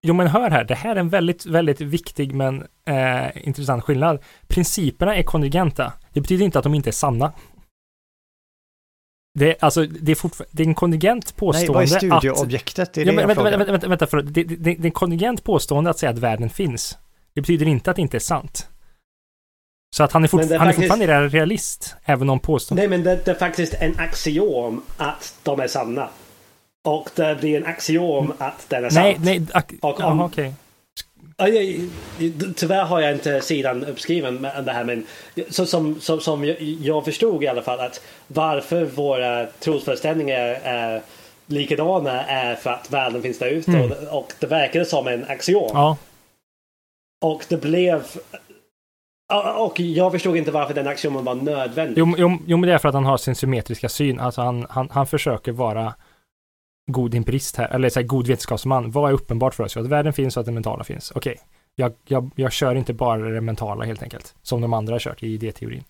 Jo, men hör här, det här är en väldigt, väldigt viktig men eh, intressant skillnad. Principerna är konvergenta. Det betyder inte att de inte är sanna. Det är, alltså, det är, det är en kontingent påstående Nej, vad är studieobjektet? Det är ja, men, vänta, vänta, vänta, vänta, för, det, det, det, är en kontingent påstående att säga att världen finns. Det betyder inte att det inte är sant. Så att han är, fort, är han faktiskt, är fortfarande realist, även om påståendet... Nej, men det, det, är faktiskt en axiom att de är sanna. Och det blir en axiom att den är sant. Nej, nej, ak- aha, okej. Okay. Tyvärr har jag inte sidan uppskriven med det här men så som, som, som jag förstod i alla fall att varför våra trosföreställningar är likadana är för att världen finns där ute mm. och, och det verkade som en axiom. Ja. Och det blev och jag förstod inte varför den axiomen var nödvändig. Jo, jo, jo, men det är för att han har sin symmetriska syn. Alltså han, han, han försöker vara god empirist här, eller så här, god vetenskapsman. Vad är uppenbart för oss? Att världen finns och att det mentala finns. Okej, okay. jag, jag, jag kör inte bara det mentala helt enkelt, som de andra har kört i idéteorin.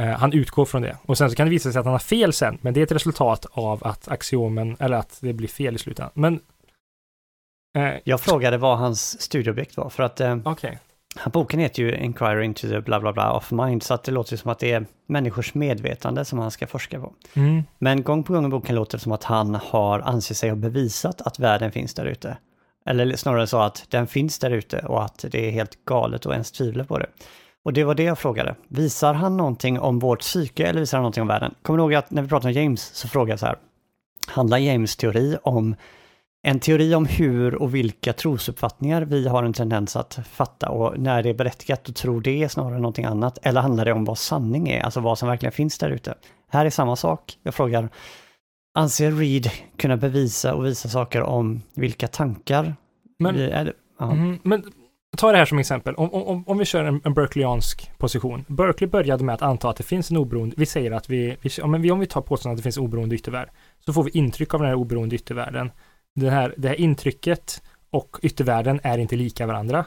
Uh, han utgår från det. Och sen så kan det visa sig att han har fel sen, men det är ett resultat av att axiomen, eller att det blir fel i slutändan. Men... Uh, jag frågade vad hans studieobjekt var, för att... Uh, okay. Boken heter ju Inquiry into the bla bla bla of mind, så att det låter som att det är människors medvetande som han ska forska på. Mm. Men gång på gång i boken låter det som att han har ansett sig ha bevisat att världen finns där ute. Eller snarare så att den finns där ute och att det är helt galet att ens tvivla på det. Och det var det jag frågade. Visar han någonting om vårt psyke eller visar han någonting om världen? Kommer du ihåg att när vi pratade om James så frågade jag så här. Handlar James teori om en teori om hur och vilka trosuppfattningar vi har en tendens att fatta och när det är berättigat att tro det snarare än någonting annat. Eller handlar det om vad sanning är, alltså vad som verkligen finns där ute? Här är samma sak. Jag frågar, anser Reed kunna bevisa och visa saker om vilka tankar men, vi... Är, ja. mm, men ta det här som exempel. Om, om, om vi kör en, en Berkeleyansk position. Berkeley började med att anta att det finns en oberoende, vi säger att vi, vi, om vi tar påståendet att det finns oberoende yttervärld, så får vi intryck av den här oberoende yttervärlden det här, det här intrycket och yttervärlden är inte lika varandra.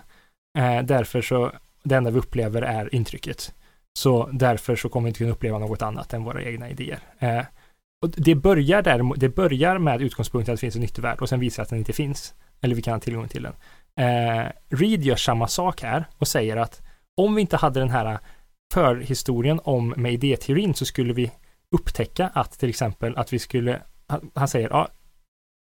Eh, därför så, det enda vi upplever är intrycket. Så därför så kommer vi inte kunna uppleva något annat än våra egna idéer. Eh, och det börjar där, det börjar med utgångspunkten att det finns en yttervärld och sen visar att den inte finns. Eller vi kan ha tillgång till den. Eh, Reed gör samma sak här och säger att om vi inte hade den här förhistorien om med idéteorin så skulle vi upptäcka att till exempel att vi skulle, han säger, ja,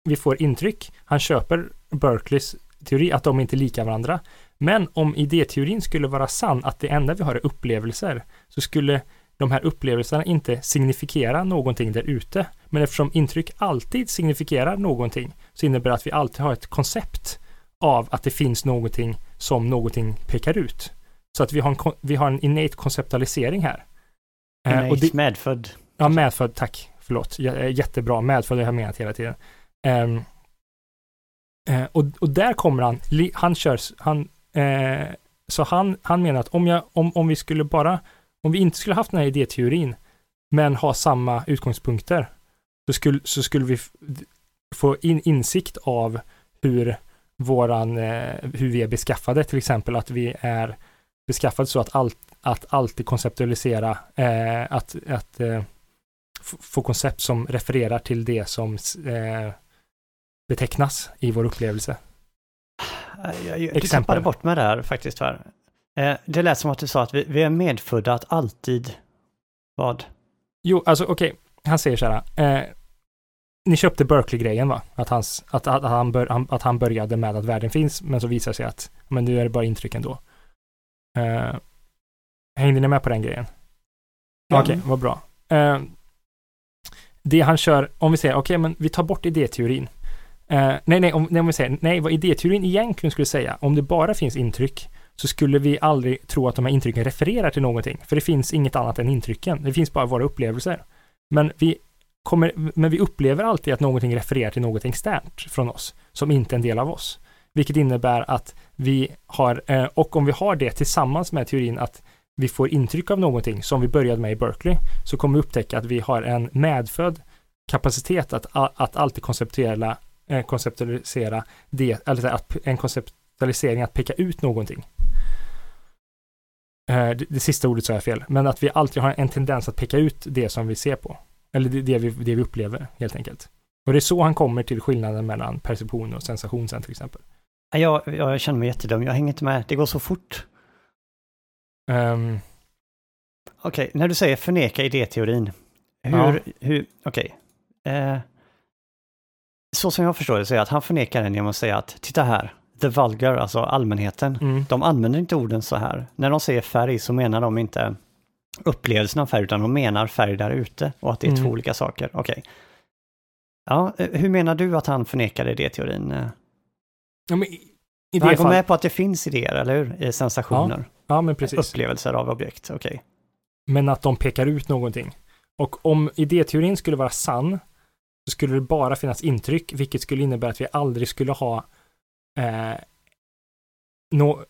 vi får intryck. Han köper Berkeleys teori att de inte är lika varandra. Men om idéteorin skulle vara sann, att det enda vi har är upplevelser, så skulle de här upplevelserna inte signifikera någonting där ute. Men eftersom intryck alltid signifierar någonting, så innebär det att vi alltid har ett koncept av att det finns någonting som någonting pekar ut. Så att vi har en, vi har en innate konceptualisering här. Eh, innate, och det, medfödd. Ja, medfödd, tack. Förlåt. Jättebra. Medfödd har jag menat hela tiden. Um, uh, och, och där kommer han, han kör, han, uh, så han, han menar att om, jag, om, om vi skulle bara, om vi inte skulle haft den här idéteorin, men ha samma utgångspunkter, så skulle, så skulle vi få in insikt av hur våran, eh, hur vi är beskaffade, till exempel att vi är beskaffade så att, allt, att alltid konceptualisera, eh, att, att eh, få koncept som refererar till det som eh, betecknas i vår upplevelse. Jag, jag, du tappade bort mig där faktiskt. Här. Eh, det lät som att du sa att vi, vi är medfödda att alltid... Vad? Jo, alltså okej, okay. han säger så här. Eh, ni köpte Berkeley-grejen va? Att, hans, att, att, han bör, att han började med att världen finns, men så visar det sig att men nu är det bara intryck ändå. Eh, hängde ni med på den grejen? Ja. Okej, okay, vad bra. Eh, det han kör, om vi säger, okej, okay, men vi tar bort idéteorin. Eh, nej, nej om, nej, om vi säger, nej, vad idéteorin egentligen skulle säga, om det bara finns intryck, så skulle vi aldrig tro att de här intrycken refererar till någonting, för det finns inget annat än intrycken. Det finns bara våra upplevelser. Men vi, kommer, men vi upplever alltid att någonting refererar till något externt från oss, som inte är en del av oss. Vilket innebär att vi har, eh, och om vi har det tillsammans med teorin att vi får intryck av någonting som vi började med i Berkeley, så kommer vi upptäcka att vi har en medfödd kapacitet att, att alltid konceptuella, konceptualisera det, eller att en konceptualisering att peka ut någonting. Eh, det, det, sista ordet sa jag fel, men att vi alltid har en tendens att peka ut det som vi ser på. Eller det, det, vi, det vi upplever, helt enkelt. Och det är så han kommer till skillnaden mellan perception och sensation sen till exempel. Jag, jag känner mig jättedum, jag hänger inte med. Det går så fort. Um, okej, okay, när du säger förneka idéteorin. Hur, ja. hur, okej. Okay. Eh, så som jag förstår det så är att han förnekar den genom att säga att titta här, the vulgar, alltså allmänheten, mm. de använder inte orden så här. När de säger färg så menar de inte upplevelsen av färg, utan de menar färg där ute och att det är mm. två olika saker. Okej. Okay. Ja, eh, hur menar du att han förnekade idéteorin? Ja, men i det han går fall... med på att det finns idéer, eller hur? I sensationer. Ja, ja men precis. Upplevelser av objekt, okej. Okay. Men att de pekar ut någonting. Och om idéteorin skulle vara sann, så skulle det bara finnas intryck, vilket skulle innebära att vi aldrig skulle ha eh, no,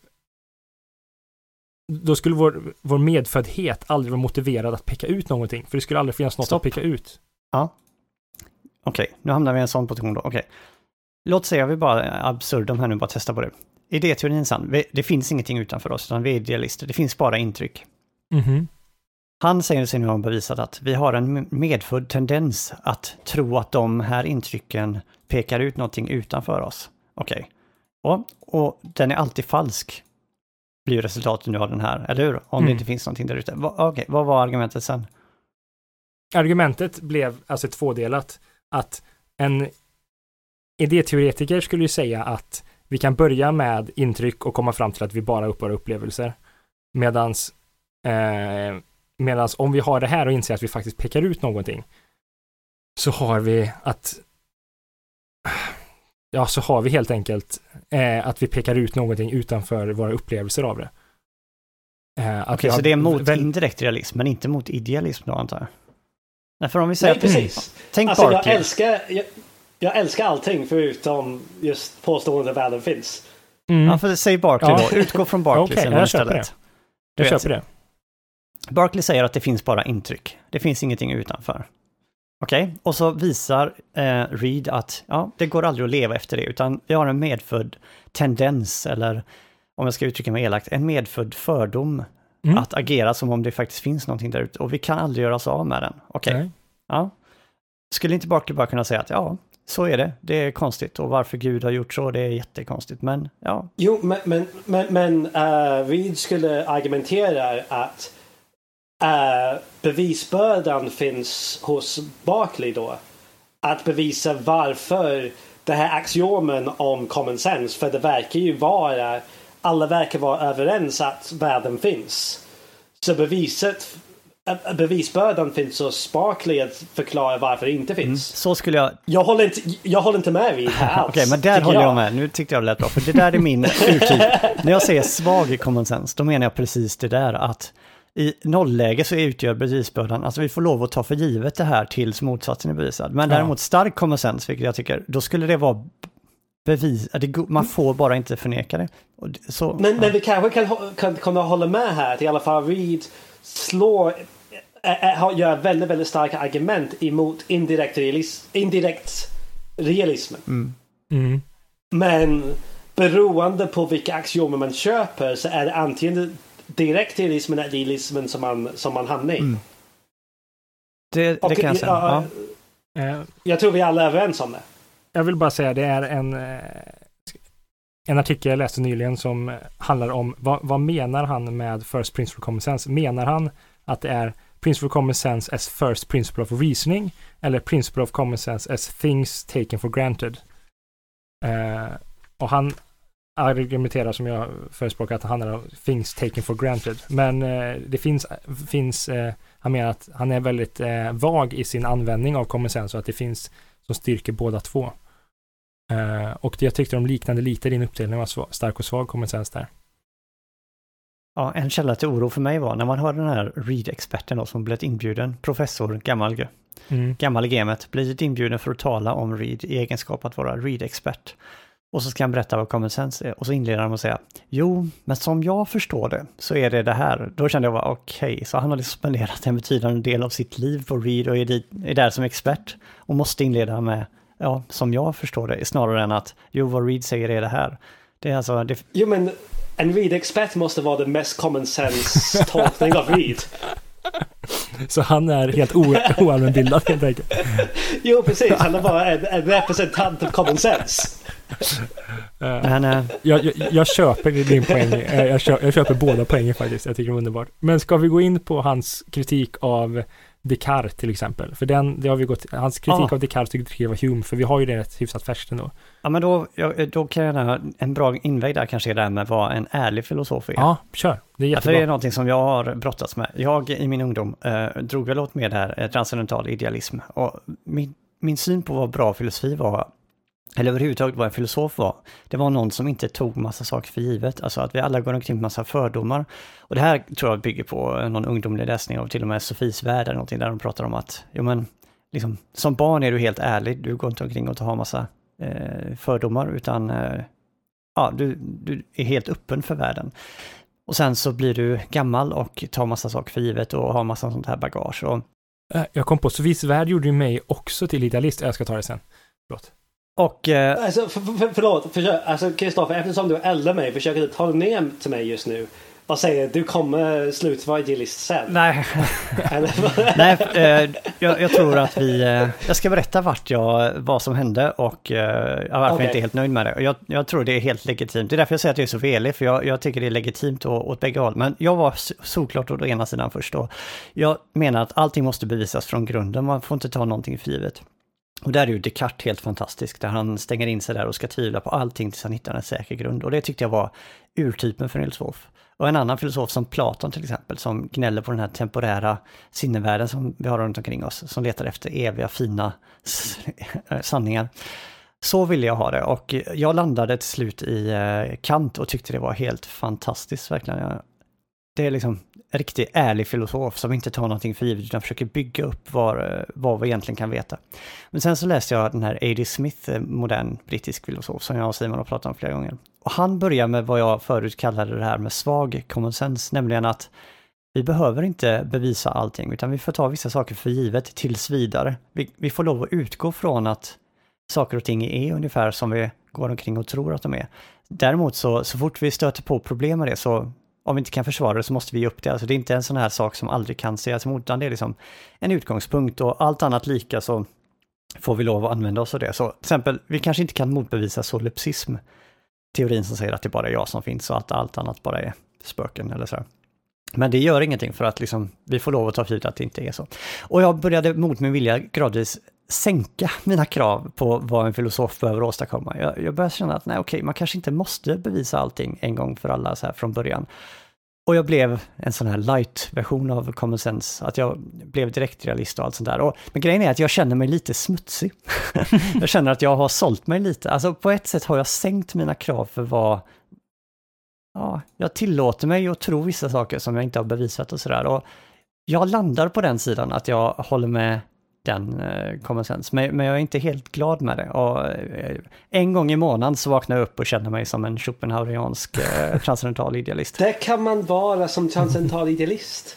då skulle vår, vår medföddhet aldrig vara motiverad att peka ut någonting, för det skulle aldrig finnas något Stopp. att peka ut. Ja. Okej, okay, nu hamnar vi i en sån position då. Okej. Okay. Låt säga vi bara absurdum här nu, bara testa på det. Idéteorin är sann. Det finns ingenting utanför oss, utan vi är idealister. Det finns bara intryck. Mm -hmm. Han säger sig nu ha bevisat att vi har en medfödd tendens att tro att de här intrycken pekar ut någonting utanför oss. Okej. Okay. Och, och den är alltid falsk, blir resultatet nu av den här, eller hur? Om mm. det inte finns någonting där ute. Okej, okay. vad var argumentet sen? Argumentet blev alltså tvådelat. Att en idéteoretiker skulle ju säga att vi kan börja med intryck och komma fram till att vi bara uppar upplevelser. Medans, eh, medans om vi har det här och inser att vi faktiskt pekar ut någonting så har vi att ja, så har vi helt enkelt eh, att vi pekar ut någonting utanför våra upplevelser av det. Eh, Okej, okay, så det är mot väl... indirekt realism, men inte mot idealism då antar jag? Nej, för om vi säger... Nej, precis. Tänk alltså, jag älskar, jag, jag, älskar allting förutom just påståendet att världen finns. Mm. Ja, för säg Barkley ja. då. Utgå från Barkley okay, jag köper det. Jag köper det. Barkley säger att det finns bara intryck. Det finns ingenting utanför. Okej, okay. och så visar eh, Reed att ja, det går aldrig att leva efter det, utan vi har en medfödd tendens, eller om jag ska uttrycka mig elakt, en medfödd fördom mm. att agera som om det faktiskt finns någonting där ute och vi kan aldrig göra oss av med den. Okej, okay. ja. Skulle inte Barkley bara kunna säga att ja, så är det, det är konstigt och varför Gud har gjort så, det är jättekonstigt, men ja. Jo, men, men, men, men uh, Reed skulle argumentera att uh, bevisbördan finns hos Barkley då. Att bevisa varför det här axiomen om common sense, för det verkar ju vara alla verkar vara överens att världen finns. Så beviset bevisbördan finns hos Barkley att förklara varför det inte finns. Mm, så skulle jag... Jag håller inte, jag håller inte med vid här alls. Okej, men där håller jag. jag med. Nu tyckte jag det lät bra, för det där är min urtyp. När jag säger svag i common sense, då menar jag precis det där att i nollläge så utgör bevisbördan, alltså vi får lov att ta för givet det här tills motsatsen är bevisad. Men däremot stark common sense, vilket jag tycker, då skulle det vara bevis, man får bara inte förneka det. Så, men, ja. men vi kanske kan, kan, kan hålla med här att i alla fall Reed slår gör väldigt, väldigt starka argument emot indirekt, realis, indirekt realismen. Mm. Mm. Men beroende på vilka axiomer man köper så är det antingen direkt idealismen eller idealismen som man, som man hamnar i. Mm. Det, det och, kan jag säga. Ja, ja. Jag tror vi alla är överens om det. Jag vill bara säga det är en, eh, en artikel jag läste nyligen som handlar om vad, vad menar han med First Principle Common Sense? Menar han att det är Principle of Common Sense as First Principle of Reasoning eller Principle of Common Sense as Things Taken for Granted? Uh, och han argumenterar som jag förespråkar att det handlar om things taken for granted. Men uh, det finns, finns uh, han menar att han är väldigt vag i sin användning av common sense och att det finns som styrker båda två. Uh, och jag tyckte de liknade lite din uppdelning var stark och svag common sense där. Ja, en källa till oro för mig var när man hör den här Reed-experten som blivit inbjuden, professor, gammal, mm. gammal gamet, blivit inbjuden för att tala om Reed i egenskap att vara Reed-expert. Och så ska han berätta vad common sense är och så inleder han med att säga Jo, men som jag förstår det så är det det här. Då kände jag bara okej, okay. så han har liksom spenderat en betydande del av sitt liv på Reed och är, dit, är där som expert och måste inleda med ja, som jag förstår det, snarare än att jo, vad Reed säger är det här. Det är alltså... Det... Jo, men en Reed-expert måste vara den mest common sense tolkning av Reed. Så han är helt oallmänbildad helt enkelt. Jo, precis. Han är bara en, en representant av common sense. Men, uh, jag, jag, jag, köper din poäng. Eh, jag köper, jag köper båda poängen faktiskt. Jag tycker det är underbart. Men ska vi gå in på hans kritik av Descartes till exempel. För den, det har vi gått, hans kritik ah. av Descartes tycker jag var Hume, för vi har ju det rätt hyfsat färskt ändå. Ja, men då, då kan jag gärna, en bra inväg där kanske är det här med vad en ärlig filosof är. Ja, kör. Det är jättebra. Ja, för det är någonting som jag har brottats med. Jag i min ungdom eh, drog väl åt med det här eh, transcendental idealism. Och min, min syn på vad bra filosofi var eller överhuvudtaget vad en filosof var, det var någon som inte tog massa saker för givet. Alltså att vi alla går omkring med massa fördomar. Och det här tror jag bygger på eh, någon ungdomlig läsning av till och med Sofies värld eller någonting där de pratar om att, jo men, liksom, som barn är du helt ärlig, du går inte omkring och har massa eh, fördomar, utan eh, ja, du, du är helt öppen för världen. Och sen så blir du gammal och tar massa saker för givet och har massa sånt här bagage. Och... Eh, jag kom på, Sofies värld gjorde ju mig också till idealist. Jag ska ta det sen. Förlåt. Och... Eh... Alltså, för, för, förlåt, för, alltså Kristoffer, eftersom du är äldre mig, försöker du tala ner till mig just nu och säger du kommer sluta vara idealist sen? Nej, Nej eh, jag, jag, tror att vi... Eh, jag ska berätta vart jag, vad som hände och eh, varför okay. jag inte är helt nöjd med det. Jag, jag, tror det är helt legitimt. Det är därför jag säger att jag är så velig, för jag, jag tycker det är legitimt åt, åt bägge håll. Men jag var såklart åt ena sidan först då. Jag menar att allting måste bevisas från grunden, man får inte ta någonting för givet. Och där är ju Descartes helt fantastisk, där han stänger in sig där och ska tvivla på allting tills han hittar en säker grund. Och det tyckte jag var urtypen för en filosof. Och en annan filosof som Platon till exempel, som gnäller på den här temporära sinnevärlden som vi har runt omkring oss, som letar efter eviga fina sanningar. Så ville jag ha det och jag landade till slut i eh, Kant och tyckte det var helt fantastiskt verkligen. Det är liksom riktigt ärlig filosof som inte tar någonting för givet utan försöker bygga upp var, vad vi egentligen kan veta. Men sen så läste jag den här A.D. Smith, eh, modern brittisk filosof, som jag och Simon har pratat om flera gånger. Och han börjar med vad jag förut kallade det här med svag common sense, nämligen att vi behöver inte bevisa allting, utan vi får ta vissa saker för givet tills vidare. Vi, vi får lov att utgå från att saker och ting är ungefär som vi går omkring och tror att de är. Däremot så, så fort vi stöter på problem med det så om vi inte kan försvara det så måste vi ge upp det. Alltså det är inte en sån här sak som aldrig kan sägas emot, utan det är liksom en utgångspunkt och allt annat lika så får vi lov att använda oss av det. Så till exempel, vi kanske inte kan motbevisa solipsism, teorin som säger att det bara är jag som finns och att allt annat bara är spöken eller så. Men det gör ingenting för att liksom, vi får lov att ta för givet att det inte är så. Och jag började mot min vilja gradvis sänka mina krav på vad en filosof behöver åstadkomma. Jag, jag började känna att nej, okej, man kanske inte måste bevisa allting en gång för alla så här från början. Och jag blev en sån här light-version av common sense, att jag blev direktrealist och allt sånt där. Och, men grejen är att jag känner mig lite smutsig. jag känner att jag har sålt mig lite. Alltså på ett sätt har jag sänkt mina krav för vad... Ja, jag tillåter mig att tro vissa saker som jag inte har bevisat och sådär. Och jag landar på den sidan att jag håller med den eh, common sense. Men, men jag är inte helt glad med det. Och, eh, en gång i månaden så vaknar jag upp och känner mig som en Schopenhaueriansk eh, transcendental idealist. Det kan man vara som transcendental idealist.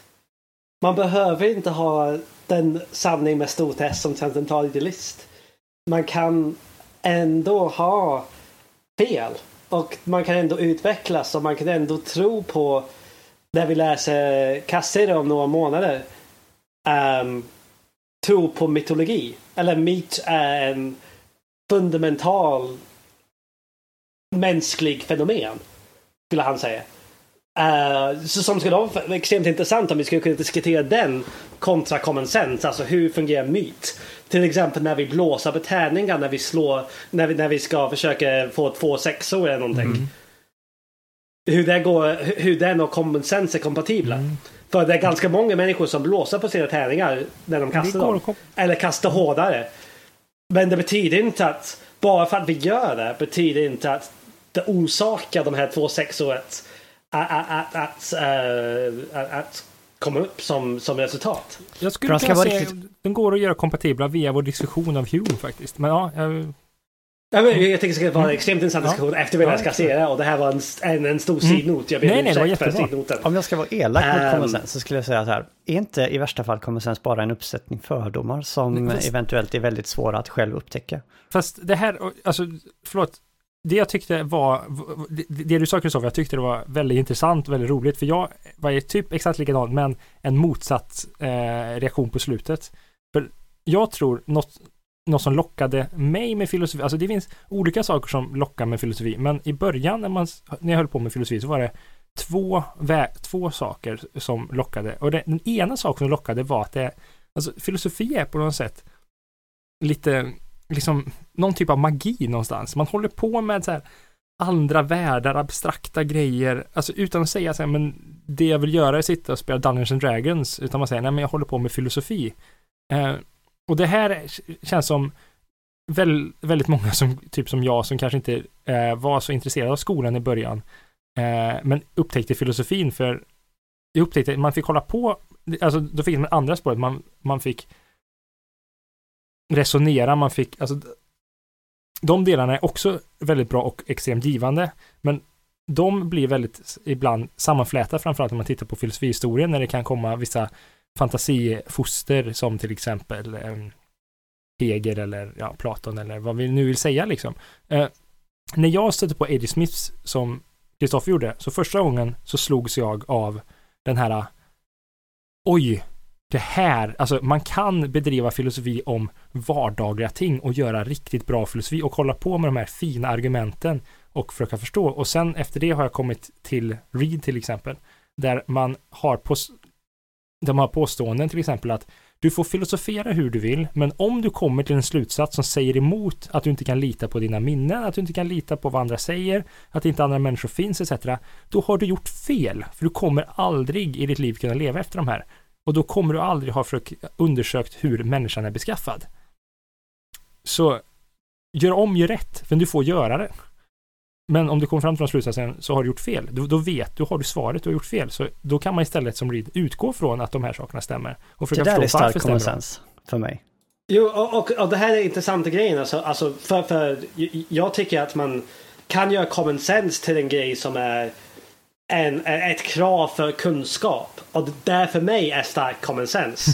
Man behöver inte ha den sanning med stort S som transcendental idealist. Man kan ändå ha fel. och man kan ändå utvecklas och man kan ändå tro på när vi läser Cassere om några månader. Um, tro på mytologi. Eller myt är en fundamental mänsklig fenomen. Skulle han säga. Uh, så som skulle vara extremt intressant om vi skulle kunna diskutera den kontra common sense. Alltså hur fungerar myt? Till exempel när vi blåser på tärningar när vi slår, när vi, när vi ska försöka få två sexor eller någonting. Mm. Hur, det går, hur den och common sense är kompatibla. Mm. För det är ganska många människor som blåser på sina tärningar när de kastar dem. Eller kastar hårdare. Men det betyder inte att bara för att vi gör det betyder inte att det orsakar de här två sexåret att, att, att, att, att komma upp som, som resultat. Jag skulle kunna säga riktigt... den går att göra kompatibla via vår diskussion av Hume faktiskt. Men ja, jag... Ja, men jag tycker det ska vara en extremt intressant diskussion ja. efter vi ja, ska se det och det här var en, en, en stor mm. sidnot. Jag ber nej, nej, det var jättebra. Om jag ska vara elak mot um, common sense så skulle jag säga så här. Är inte i värsta fall common sense bara en uppsättning fördomar som fast, eventuellt är väldigt svåra att själv upptäcka? Fast det här, alltså förlåt, det jag tyckte var, det, du sa Kristoffer, jag tyckte det var väldigt intressant och väldigt roligt, för jag var typ exakt likadan, men en motsatt eh, reaktion på slutet. För jag tror något, något som lockade mig med filosofi, alltså det finns olika saker som lockar med filosofi, men i början när, man, när jag höll på med filosofi så var det två, två saker som lockade. Och det, den ena saken som lockade var att det, alltså filosofi är på något sätt lite liksom någon typ av magi någonstans. Man håller på med så här andra världar, abstrakta grejer, alltså utan att säga så här, men det jag vill göra är att sitta och spela Dungeons and Dragons, utan man säger, nej men jag håller på med filosofi. Eh, och det här känns som väl, väldigt många som, typ som jag, som kanske inte eh, var så intresserade av skolan i början, eh, men upptäckte filosofin för jag upptäckte, man fick hålla på, alltså då fick man andra spåret, man, man fick resonera, man fick, alltså de delarna är också väldigt bra och extremt givande, men de blir väldigt ibland sammanflätade, framförallt när man tittar på filosofihistorien, när det kan komma vissa fantasifoster som till exempel eh, Hegel eller ja, Platon eller vad vi nu vill säga liksom. Eh, när jag stötte på Eddie Smiths som Kristoffer gjorde, så första gången så slogs jag av den här eh, Oj, det här, alltså man kan bedriva filosofi om vardagliga ting och göra riktigt bra filosofi och kolla på med de här fina argumenten och försöka förstå. Och sen efter det har jag kommit till Read till exempel, där man har, på, de här har påståenden till exempel att du får filosofera hur du vill, men om du kommer till en slutsats som säger emot att du inte kan lita på dina minnen, att du inte kan lita på vad andra säger, att inte andra människor finns etc. Då har du gjort fel, för du kommer aldrig i ditt liv kunna leva efter de här. Och då kommer du aldrig ha undersökt hur människan är beskaffad. Så gör om, gör rätt, men du får göra det. Men om du kommer fram till någon slutsatsen så har du gjort fel. Då, då vet du, har du svaret, du har gjort fel. Så då kan man istället som Reed utgå från att de här sakerna stämmer. Och det där är stark common sense för mig. Jo, och, och, och, det här är intressanta grejen. Alltså, alltså för, för jag tycker att man kan göra common sense till en grej som är en, ett krav för kunskap. Och det för mig är stark common sense.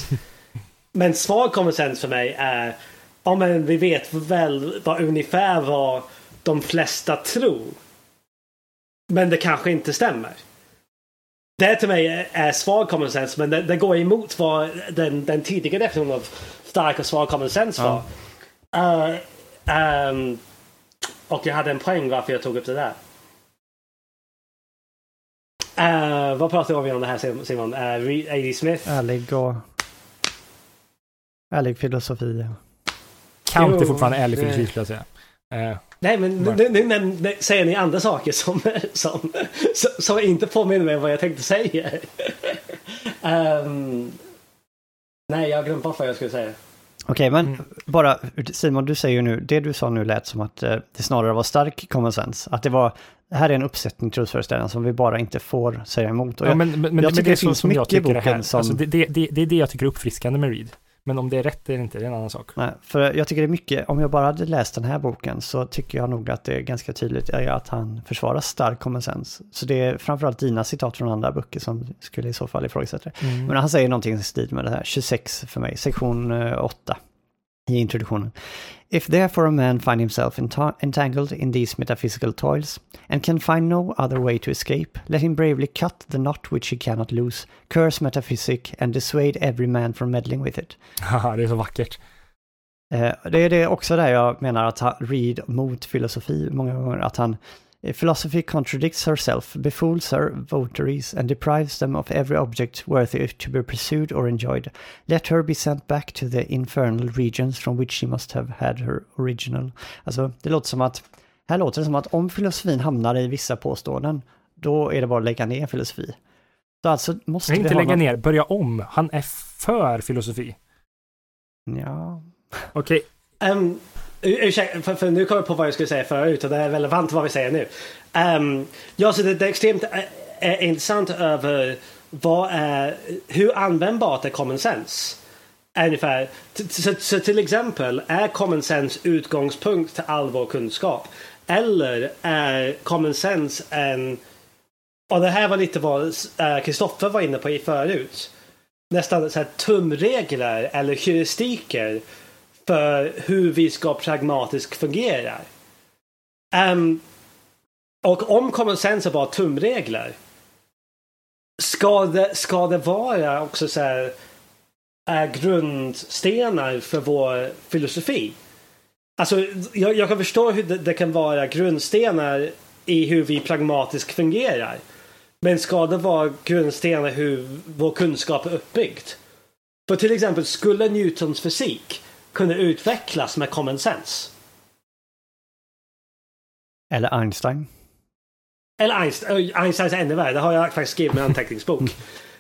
men svag common sense för mig är ja men vi vet väl vad ungefär vad de flesta tror. Men det kanske inte stämmer. Det till mig är svag common sense men det, det går emot vad den, den tidigare definitionen av stark och svag common sense var. Ja. Uh, um, och jag hade en poäng varför jag tog upp det där. Uh, vad pratar vi om det här Simon? Uh, A.D. Smith? Ärlig och... Ärlig filosofi. Kant är fortfarande ärlig filosofi skulle jag säga. Uh, Nej men nu, nu, nu, säger ni andra saker som, som, som, som inte påminner mig om vad jag tänkte säga. um, nej jag har glömt bort vad jag skulle säga. Okej, men mm. bara Simon, du säger ju nu, det du sa nu lät som att det snarare var stark common sense. Att det var det här är en uppsättning trosföreställningar som vi bara inte får säga emot. Och ja, men, men, jag tycker det, det finns mycket i boken som... Alltså det, det, det, det är det jag tycker är uppfriskande med Reed. Men om det är rätt eller inte, det är en annan sak. Nej, för jag tycker det är mycket, om jag bara hade läst den här boken så tycker jag nog att det är ganska tydligt att han försvarar stark common sense. Så det är framförallt dina citat från andra böcker som skulle i så fall ifrågasätta det. Mm. Men han säger någonting i stil med det här, 26 för mig, sektion 8. I introduktionen. If therefore a man find himself entangled in these metaphysical toils, and can find no other way to escape, let him bravely cut the knot which he cannot lose, curse metaphysic, and dissuade every man from meddling with it. Haha, det är så vackert. Eh, det är det också där jag menar att han, Reed mot filosofi många gånger, att han Philosophy contradicts herself, befools her votaries, and deprives them of every object worthy to be pursued or enjoyed. Let her be sent back to the infernal regions from which she must have had her original. Alltså, det låter som att, här låter det som att om filosofin hamnar i vissa påståenden, då är det bara att lägga ner filosofi. Så alltså måste Nej, vi inte lägga ner, börja om. Han är för filosofi. Ja, Okej, Um, ursäkta, för, för nu kommer jag på vad jag skulle säga förut och det är relevant vad vi säger nu. Um, ja, så det, det är extremt är intressant över vad är, hur användbart är common sense? Ungefär. Så, så till exempel, är common sense utgångspunkt till all vår kunskap? Eller är common sense en... Och det här var lite vad eh, Kristoffer var inne på i förut. Nästan så här tumregler eller heuristiker för hur vi ska pragmatiskt fungera. Um, och om common sense var tumregler. Ska det, ska det vara också så här, är grundstenar för vår filosofi? Alltså, jag, jag kan förstå hur det, det, kan vara grundstenar i hur vi pragmatiskt fungerar. Men ska det vara grundstenar hur vår kunskap är uppbyggd? För till exempel, skulle Newtons fysik kunde utvecklas med common sense. eller Einstein. Eller Einstein, Einsteins är ännu värre, det har jag faktiskt skrivit i en anteckningsbok.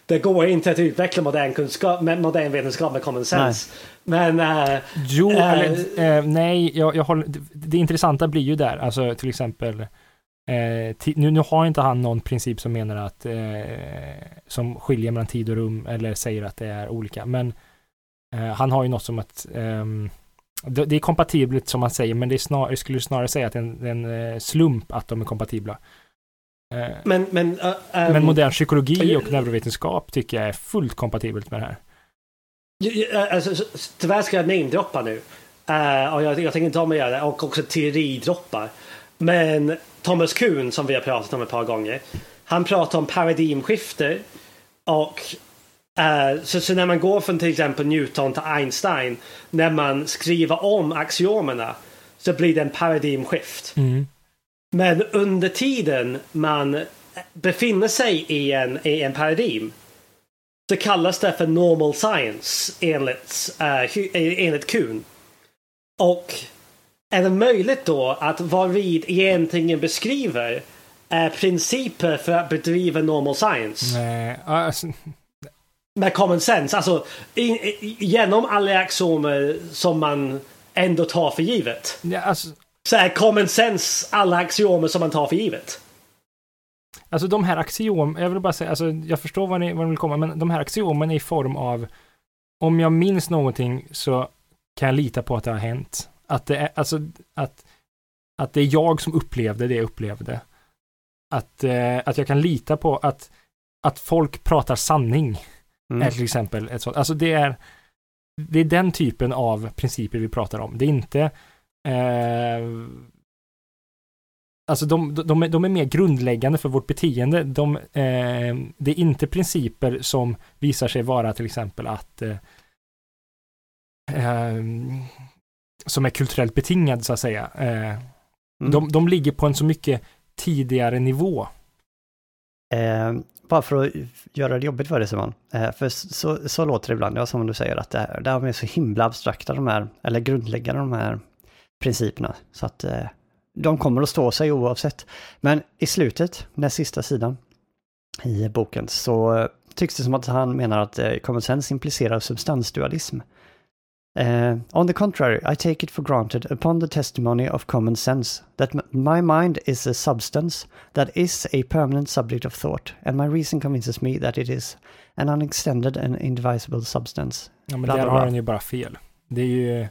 Det går inte att utveckla modern, kunskap, med modern vetenskap med common sense. Men... Äh, Jo, äh, eller eh, nej, jag, jag håller, det, det intressanta blir ju där, alltså till exempel ti, nu, nu har inte han någon princip som menar att som skiljer mellan tid och rum eller säger att det är olika, men han har ju något som att ehm, det, är kompatibelt som man säger, men det är snar, jag skulle snarare säga att det är en, eh, slump att de är kompatibla. Eh, men, men, äh, men ähm, modern psykologi och neurovetenskap tycker jag är fullt kompatibelt med det här. Alltså, så- tyvärr ska jag namedroppa nu. Uh, och jag, jag tänker inte om att göra det. Och också teoridroppar. Men Thomas Kuhn som vi har pratat om ett par gånger. Han pratar om paradigmskifte. Och eh, så, så när man går från till exempel Newton till Einstein. När man skriver om axiomerna. Så blir det en paradigmskift. Men under tiden man befinner sig i en, i en paradigm så kallas det för normal science enligt, uh, enligt Kuhn. Och är det möjligt då att vad Reed egentligen beskriver är principer för att bedriva normal science Nej, alltså, med common sense? Alltså i, i, genom alla axiomer som man ändå tar för givet. ja, alltså, Så är common sense alla axiomer som man tar för givet. Alltså de här axiom, jag vill bara säga, alltså jag förstår vad ni, vad ni vill komma, men de här axiomen är i form av, om jag minns någonting så kan jag lita på att det har hänt. Att det är, alltså att, att det är jag som upplevde det jag upplevde. Att, eh, att jag kan lita på att, att folk pratar sanning, Mm. är till exempel ett sånt. Alltså det är, det är den typen av principer vi pratar om. Det är inte eh, Alltså de, de, är, de är mer grundläggande för vårt beteende. De, eh, det är inte principer som visar sig vara till exempel att eh, eh, som är kulturellt betingad så att säga. Eh, Mm. de, de ligger på en så mycket tidigare nivå. Eh, bara för att göra det jobbigt för dig Simon. Eh, för så, så låter det ibland, ja, som du säger, att det, här, det här är så himla abstrakta de här, eller grundläggande de här principerna. Så att eh, de kommer att stå sig oavsett. Men i slutet, den sista sidan i boken, så eh, tycks det som att han menar att eh, common sense implicerar substansdualism. Eh, on the contrary, I take it for granted upon the testimony of common sense that my mind is a substance that is a permanent subject of thought, and my reason convinces me that it is an unextended and indivisible substance. Ja, men Bla, där bla, har han ju bara fel. Det är ju,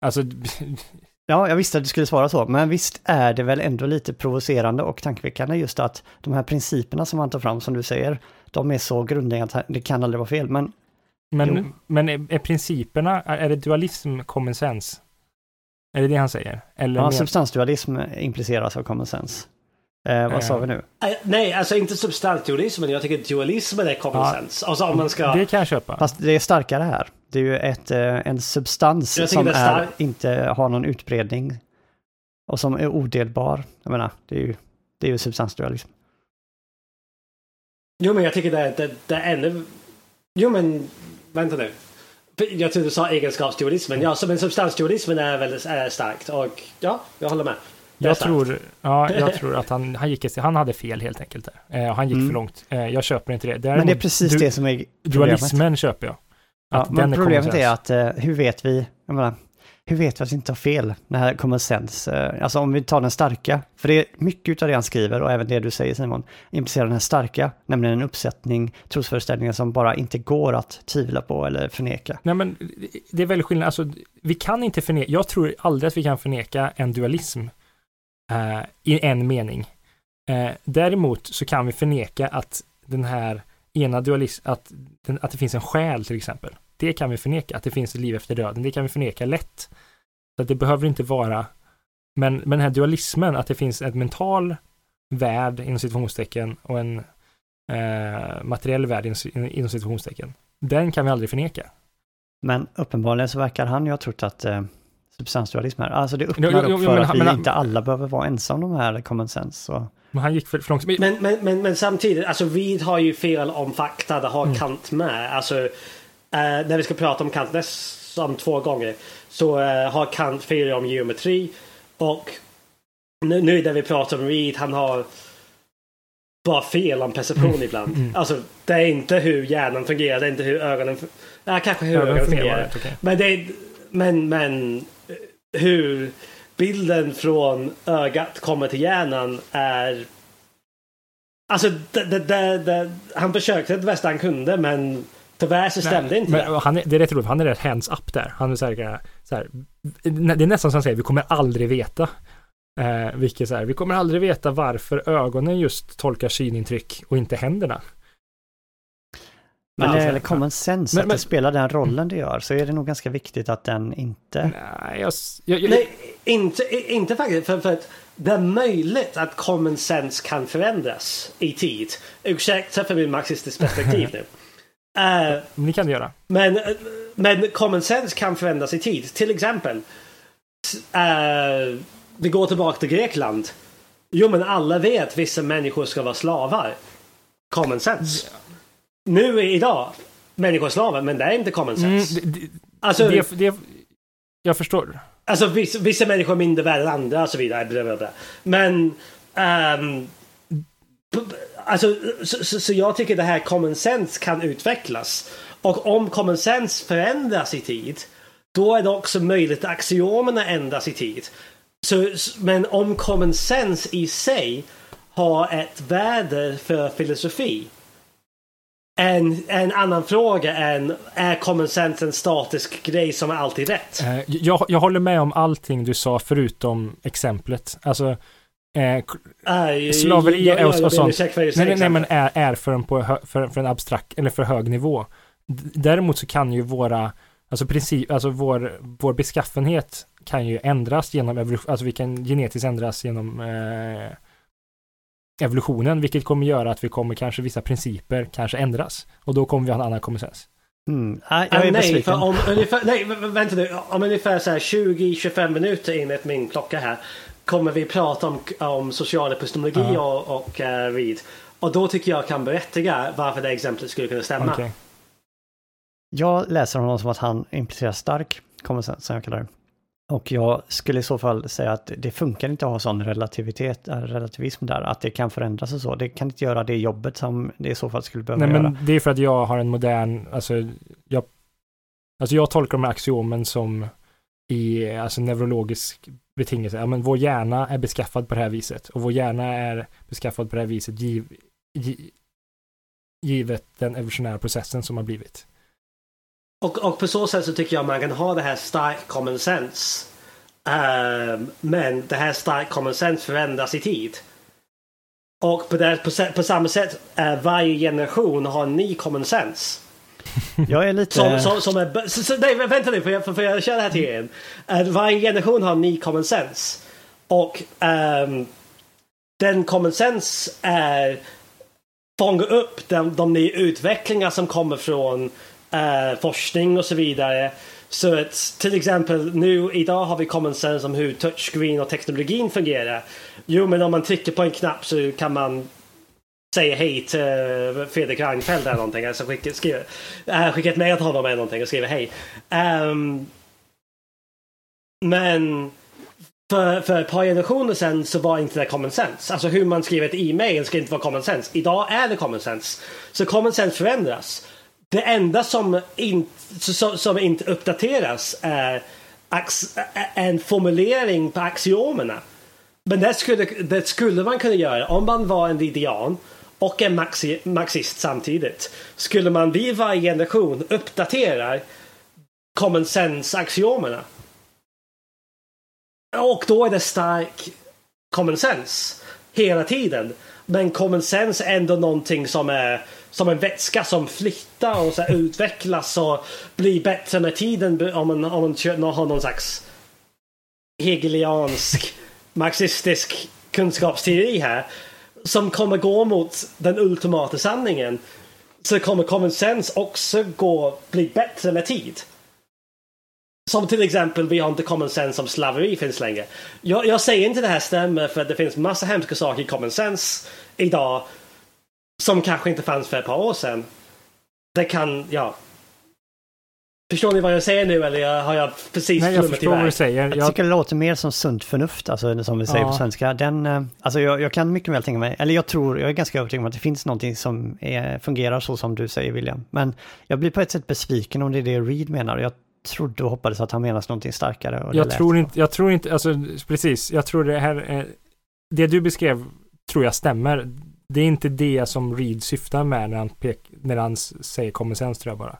alltså, Ja, jag visste att du skulle svara så, men visst är det väl ändå lite provocerande och tankeväckande just att de här principerna som han tar fram, som du säger, de är så grundläggande att det kan aldrig vara fel. Men Men, men är, är principerna, är, är det dualism common sense? Är det det han säger? Eller Ja, mer- substansdualism impliceras av common sense. Eh, vad sa Eh. vi nu? Eh, Nej, alltså inte substansdualismen. Jag tycker dualismen är common Ja. sense. Alltså om man ska... Det kan jag köpa. Fast det är starkare här. Det är ju ett, eh, en substans som är är, inte har någon utbredning. Och som är odelbar. Jag menar, det är ju, det är ju substansdualism. Jo, men jag tycker det, det, det är ännu... Jo, men vänta nu. Jag trodde du sa egenskapsdualismen. Ja, men substansdualismen är väldigt är starkt. Och ja, jag håller med. Jag starkt. tror, ja, jag tror att han, han, gick, han hade fel helt enkelt. Där. Eh, han gick Mm. för långt. Eh, jag köper inte det. Men det är Däremot, precis du, det som är problemet. Dualismen köper jag. Ja, Att men den är problemet är att eh, hur vet vi, jag menar, hur vet vi att vi inte har fel när det här common sense, eh, alltså om vi tar den starka, för det är mycket av det han skriver och även det du säger Simon, implicerar den här starka, nämligen en uppsättning trosföreställningar som bara inte går att tvivla på eller förneka. Nej, men det är väldigt skillnad. Alltså, vi kan inte förneka, jag tror aldrig att vi kan förneka en dualism eh, i en mening. Eh, däremot så kan vi förneka att den här ena dualism, att, den, att det finns en själ till exempel. Det kan vi förneka, att det finns ett liv efter döden. Det kan vi förneka lätt. Så att det behöver inte vara, men, men den här dualismen, att det finns en mental värld inom situationstecken och en eh, materiell värld inom, situationstecken. Den kan vi aldrig förneka. Men uppenbarligen så verkar han ju ha trott att eh, substansdualism är, alltså det öppnar Jo, jo, jo, upp för men att vi men inte alla behöver vara ensamma om de här common sense. Så. Men han gick för, för långt. Men, Men, men, men, men samtidigt, alltså Reed har ju fel om fakta, det har Mm. Kant med. Alltså, när vi ska prata om Kant nästan två gånger så eh, har Kant fel om geometri. Och nu, nu när vi pratar om Reed, han har bara fel om perception ibland. Mm. Alltså, det är inte hur hjärnan fungerar, det är inte hur ögonen... Ja, kanske hur ögonen ögonen fungerar fungerar. okej. Men, det är, men, men eh, hur bilden från ögat kommer till hjärnan är... Alltså, det, det, det, han försökte det bästa han kunde men tyvärr så stämde Nej, inte men det. Han är, det är rätt roligt, han är rätt hands up där. Han är så här, så här, det är nästan som han säger, vi kommer aldrig veta. Eh, vilket så här, vi kommer aldrig veta varför ögonen just tolkar synintryck och inte händerna. Men när Alltså, det gäller common sense, Men- att men- det spelar den rollen det gör, så är det nog ganska viktigt att den inte... Nej, jag, jag, jag, Nej, inte, inte faktiskt. För, för att det är möjligt att common sense kan förändras i tid. Ursäkta för min marxistiskt perspektiv nu. Eh, ni kan det göra. Men, men common sense kan förändras i tid. Till exempel. Uh, vi går tillbaka till Grekland. Jo men alla vet vissa människor ska vara slavar. Common sense. Nu idag. Människor är slavar men det är inte common Mm, sense. det, det, alltså, det, det, jag förstår. alltså vissa, vissa människor är mindre värda än andra och så vidare. Bla, bla, bla. Men b- Alltså, så, så, så jag tycker det här common sense kan utvecklas. Och om common sense förändras i tid, då är det också möjligt att axiomerna ändras i tid. Så, men om common sense i sig har ett värde för filosofi. En, en annan fråga än är common sense en statisk grej som är alltid rätt? Eh, jag, jag håller med om allting du sa förutom exemplet. Alltså, eh, Aj, Slaveri och- och ber sånt. Nej, nej, nej, men är, är för en, på, hö- för, för en abstrakt eller för hög nivå. Däremot så kan ju våra, alltså princip, alltså vår, vår beskaffenhet kan ju ändras genom evolution, alltså vi kan genetiskt ändras genom eh, evolutionen, vilket kommer göra att vi kommer kanske vissa principer kanske ändras. Och då kommer vi ha en annan common sense. Mm. Ah, jag är nej, besviken. för om ungefär, nej, vä- vä- vänta nu. Om ungefär så här 20-25 minuter enligt min klocka här kommer vi prata om, om social epistemologi Ja. och, och uh, Reed. Och då tycker jag kan berättiga varför det exemplet skulle kunna stämma. Okej. Jag läser honom som att han implicerar stark common sense, som jag kallar det. Och jag skulle i så fall säga att det funkar inte att ha sån relativitet, äh, relativism där, att det kan förändras och så. Det kan inte göra det jobbet som det i så fall skulle behöva Nej, göra. men det är för att jag har en modern, alltså jag, alltså jag tolkar de här axiomen som i, alltså neurologisk betingelse. Ja, men vår hjärna är beskaffad på det här viset och vår hjärna är beskaffad på det här viset giv, giv, givet den evolutionära processen som har blivit. Och, och på så sätt så tycker jag man kan ha det här stark common sense. Ehm, men det här stark common sense förändras i tid. Och på, det, på, på samma sätt, uh, varje generation har en ny common sense. Jag är lite... Som, som, som är, så, så, nej, vänta nu, för jag, för, för jag kör det här till er. Uh, varje generation har ny common sense. Och um, den common sense är fånga upp de, de nya utvecklingar som kommer från uh, forskning och så vidare. Så att till exempel nu idag har vi common sense om hur touchscreen och teknologin fungerar. Jo, men om man trycker på en knapp så kan man Säger hej till eh, Fredrik Reinfeldt eller någonting. Alltså skicka, skriver, äh, skickar ett mejl till honom eller någonting och skriver hej. Um, men för, för ett par generationer sedan så var inte det common sense. Alltså hur man skriver ett e-mail ska inte vara common sense. Idag är det common sense. Så common sense förändras. Det enda som, in, som, som inte uppdateras är en formulering på axiomerna. Men det skulle, det skulle man kunna göra om man var en lidian och en maxi, marxist samtidigt. Skulle man vid varje generation uppdatera common sense-axiomerna. Och då är det stark common sense hela tiden. Men common sense är ändå någonting som är som en vätska som flyttar och så utvecklas och blir bättre med tiden om man, om man har någon slags hegeliansk marxistisk kunskapsteori här som kommer gå mot den ultimata sanningen så kommer common sense också gå, bli bättre med tid. Som till exempel, vi har inte common sense om slaveri finns längre. Jag, jag säger inte det här stämmer för det finns massa hemska saker i common sense idag som kanske inte fanns för ett par år sedan. Det kan, ja. Förstår ni vad jag säger nu eller har jag precis Nej, jag förstår vad du säger. Jag, jag tycker det låter mer som sunt förnuft, alltså som vi säger ja. på svenska. Den, eh, alltså jag, jag, kan mycket väl tänka mig, eller jag tror, jag är ganska övertygad om att det finns någonting som är, fungerar så som du säger William. Men jag blir på ett sätt besviken om det är det Reed menar. Jag trodde och hoppades att han menar någonting starkare. jag tror inte, jag tror inte, alltså precis, jag tror det här är, det du beskrev tror jag stämmer. Det är inte det som Reed syftar med när han, pek, när han säger common sense tror jag bara.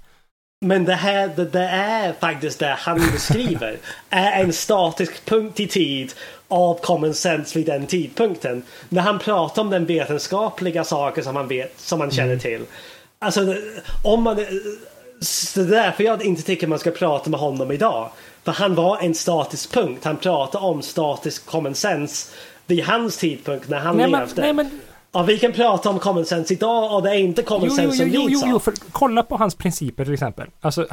Men det här, det, det är faktiskt det han beskriver. är en statisk punkt i tid av common sense vid den tidpunkten. När han pratar om den vetenskapliga saker som han vet, som han känner mm. till. Alltså, om man... Så det är därför jag inte tycker man ska prata med honom idag. För han var en statisk punkt. Han pratade om statisk common sense vid hans tidpunkt när han nej, levde. Men, nej, men Ja, vi kan prata om common sense idag och det är inte common jo, sense jo, som jo, jo, jo, för kolla på hans principer till exempel. Alltså,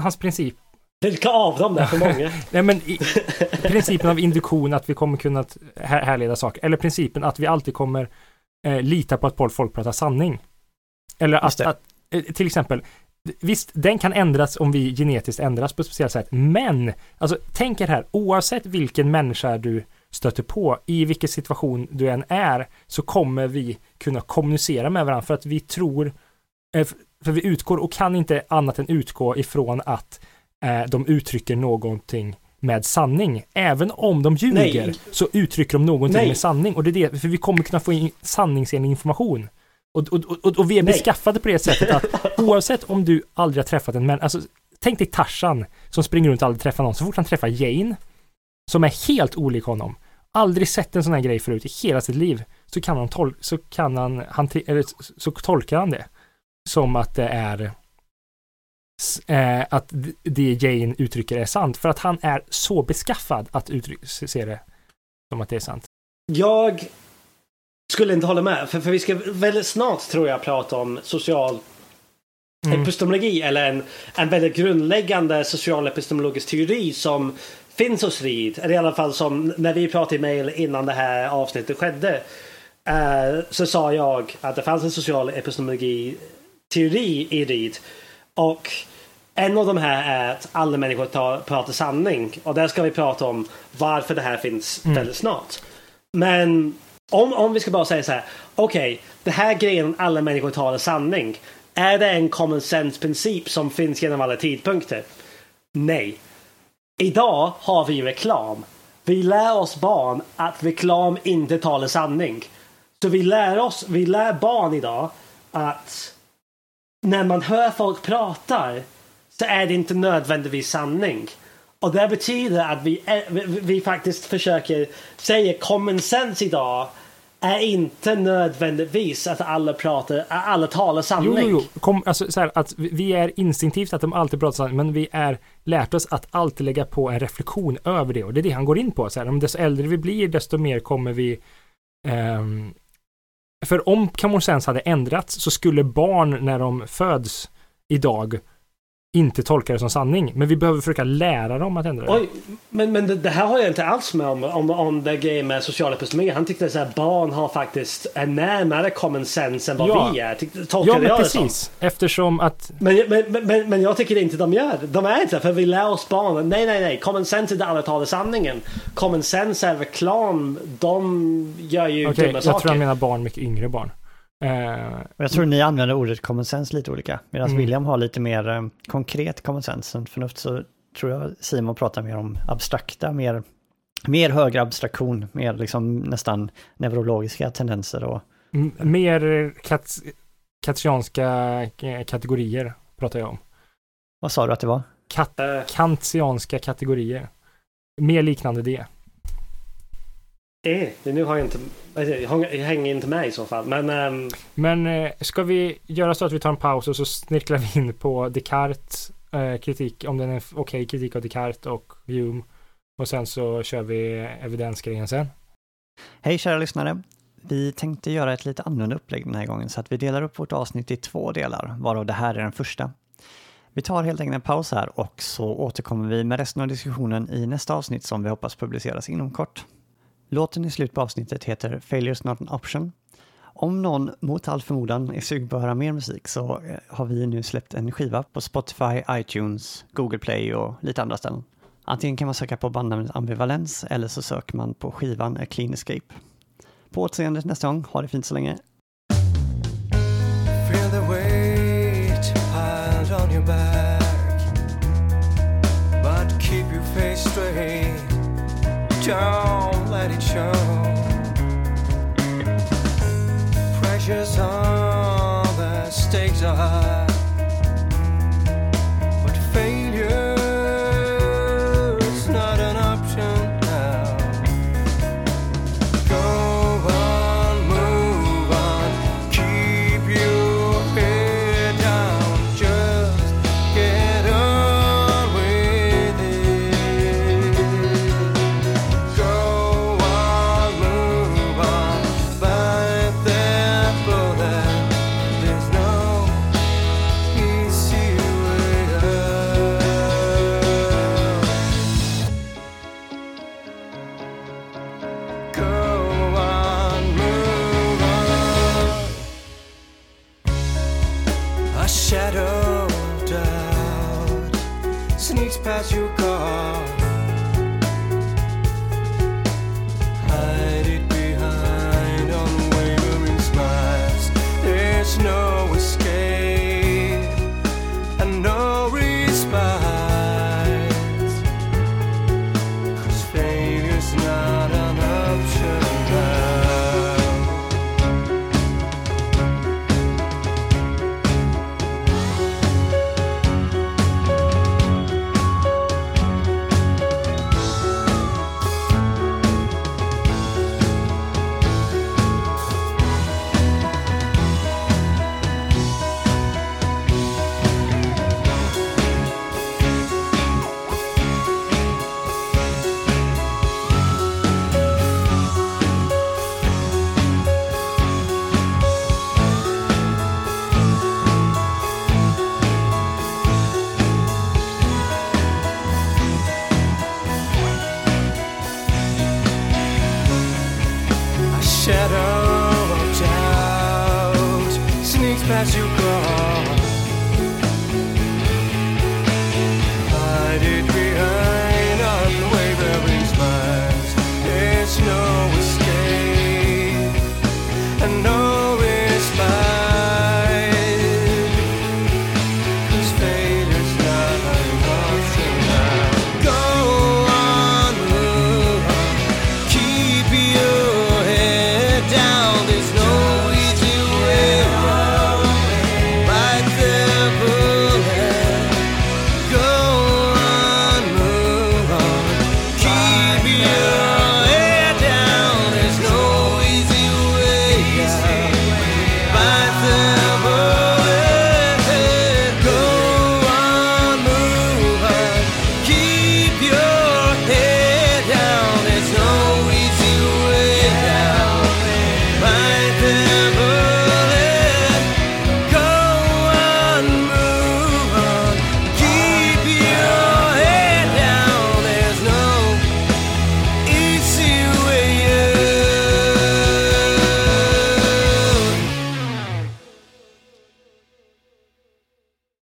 hans princip. Vilka av dem? Det är för många. Nej, men i, principen av induktion, att vi kommer kunna här, härleda saker. Eller principen att vi alltid kommer eh, lita på att folk pratar sanning. Eller att, att, eh, till exempel, Visst, den kan ändras om vi genetiskt ändras på ett speciellt sätt, men alltså tänk er här, oavsett vilken människa du stöter på, i vilken situation du än är, så kommer vi kunna kommunicera med varandra för att vi tror, eh, för vi utgår och kan inte annat än utgå ifrån att eh, de uttrycker någonting med sanning. Även om de ljuger Nej. så uttrycker de någonting Nej. med sanning och det är det, för vi kommer kunna få in sanningsenlig information. Och, och, och, och, vi är Nej. beskaffade på det sättet att oavsett om du aldrig har träffat en människa, alltså tänk dig Tarzan som springer runt och aldrig träffar någon, så fort han träffar Jane, som är helt olik honom, aldrig sett en sån här grej förut i hela sitt liv, så kan han, tol så kan han, han eller så tolkar han det som att det är eh, att det Jane uttrycker är sant, för att han är så beskaffad att se det som att det är sant. Jag skulle inte hålla med, för, för vi ska väldigt snart tror jag prata om social mm. epistemologi eller en, en väldigt grundläggande social epistemologisk teori som finns hos Reed, eller i alla fall som när vi pratade i mail innan det här avsnittet skedde. Uh, så sa jag att det fanns en social epistemologi teori i Reed. Och en av de här är att alla människor tar, pratar sanning. Och där ska vi prata om varför det här finns mm. väldigt snart. Men om, om vi ska bara säga så här. Okej, okay, det här grejen alla människor talar sanning. Är det en common sense princip som finns genom alla tidpunkter? Nej. Idag har vi reklam. Vi lär oss barn att reklam inte talar sanning. Så vi lär oss, vi lär barn idag att när man hör folk prata så är det inte nödvändigtvis sanning. Och det betyder att vi, vi, vi faktiskt försöker säga common sense idag är inte nödvändigtvis att alla pratar, alla talar sanning. Jo, jo, jo. Kom, alltså, så här, att vi är instinktivt att de alltid pratar sanning, men vi är lärt oss att alltid lägga på en reflektion över det och det är det han går in på. Så här, om desto äldre vi blir, desto mer kommer vi ehm, för om common sense hade ändrats så skulle barn när de föds idag inte tolkar det som sanning. Men vi behöver försöka lära dem att ändra det. Oj, men, men det, det här har jag inte alls med om, om, om det grejen med social epistemologi. Han tyckte att barn har faktiskt är närmare common sense än vad Ja. vi är. Tyck- Ja, Tolkade men jag det precis. Eftersom att Men, men, men, men jag tycker inte de gör det. De är inte för vi lär oss barnen. Nej, nej, nej. Common sense är där alla talar sanningen. Common sense är reklam. De gör ju Okej, dumma jag saker. tror han menar barn, mycket yngre barn. Eh, Och jag tror ni använder ordet common sense lite olika. Medan Mm. William har lite mer eh, konkret common sense. Sunt förnuft så tror jag Simon pratar mer om abstrakta, mer, mer högre abstraktion, mer liksom nästan neurologiska tendenser och m- mer kat kartesianska eh, kategorier pratar jag om. vad sa du att det var? Kat kantianska kategorier. Mer liknande det. Eh, nu har jag inte... Jag hänger- jag hänger inte med i så fall. Men... ehm, Men eh, ska vi göra så att vi tar en paus och så snirklar vi in på Descartes eh, kritik, om den är okej kritik av Descartes och Hume. Och sen så kör vi evidensgrejen sen. Hej kära lyssnare! Vi tänkte göra ett lite annorlunda upplägg den här gången så att vi delar upp vårt avsnitt i två delar, varav det här är den första. Vi tar helt enkelt en paus här och så återkommer vi med resten av diskussionen i nästa avsnitt som vi hoppas publiceras inom kort. Låten i slutet på avsnittet heter Failure's Not An Option. Om någon mot all förmodan är sugen på att höra mer musik så eh, har vi nu släppt en skiva på Spotify, iTunes, Google Play och lite andra ställen. Antingen kan man söka på bandnamnet Ambivalens eller så söker man på skivan A Clean Escape. På återseende nästa gång, ha det fint så länge. Feel the weight piled on your back, but keep your face straight. Don't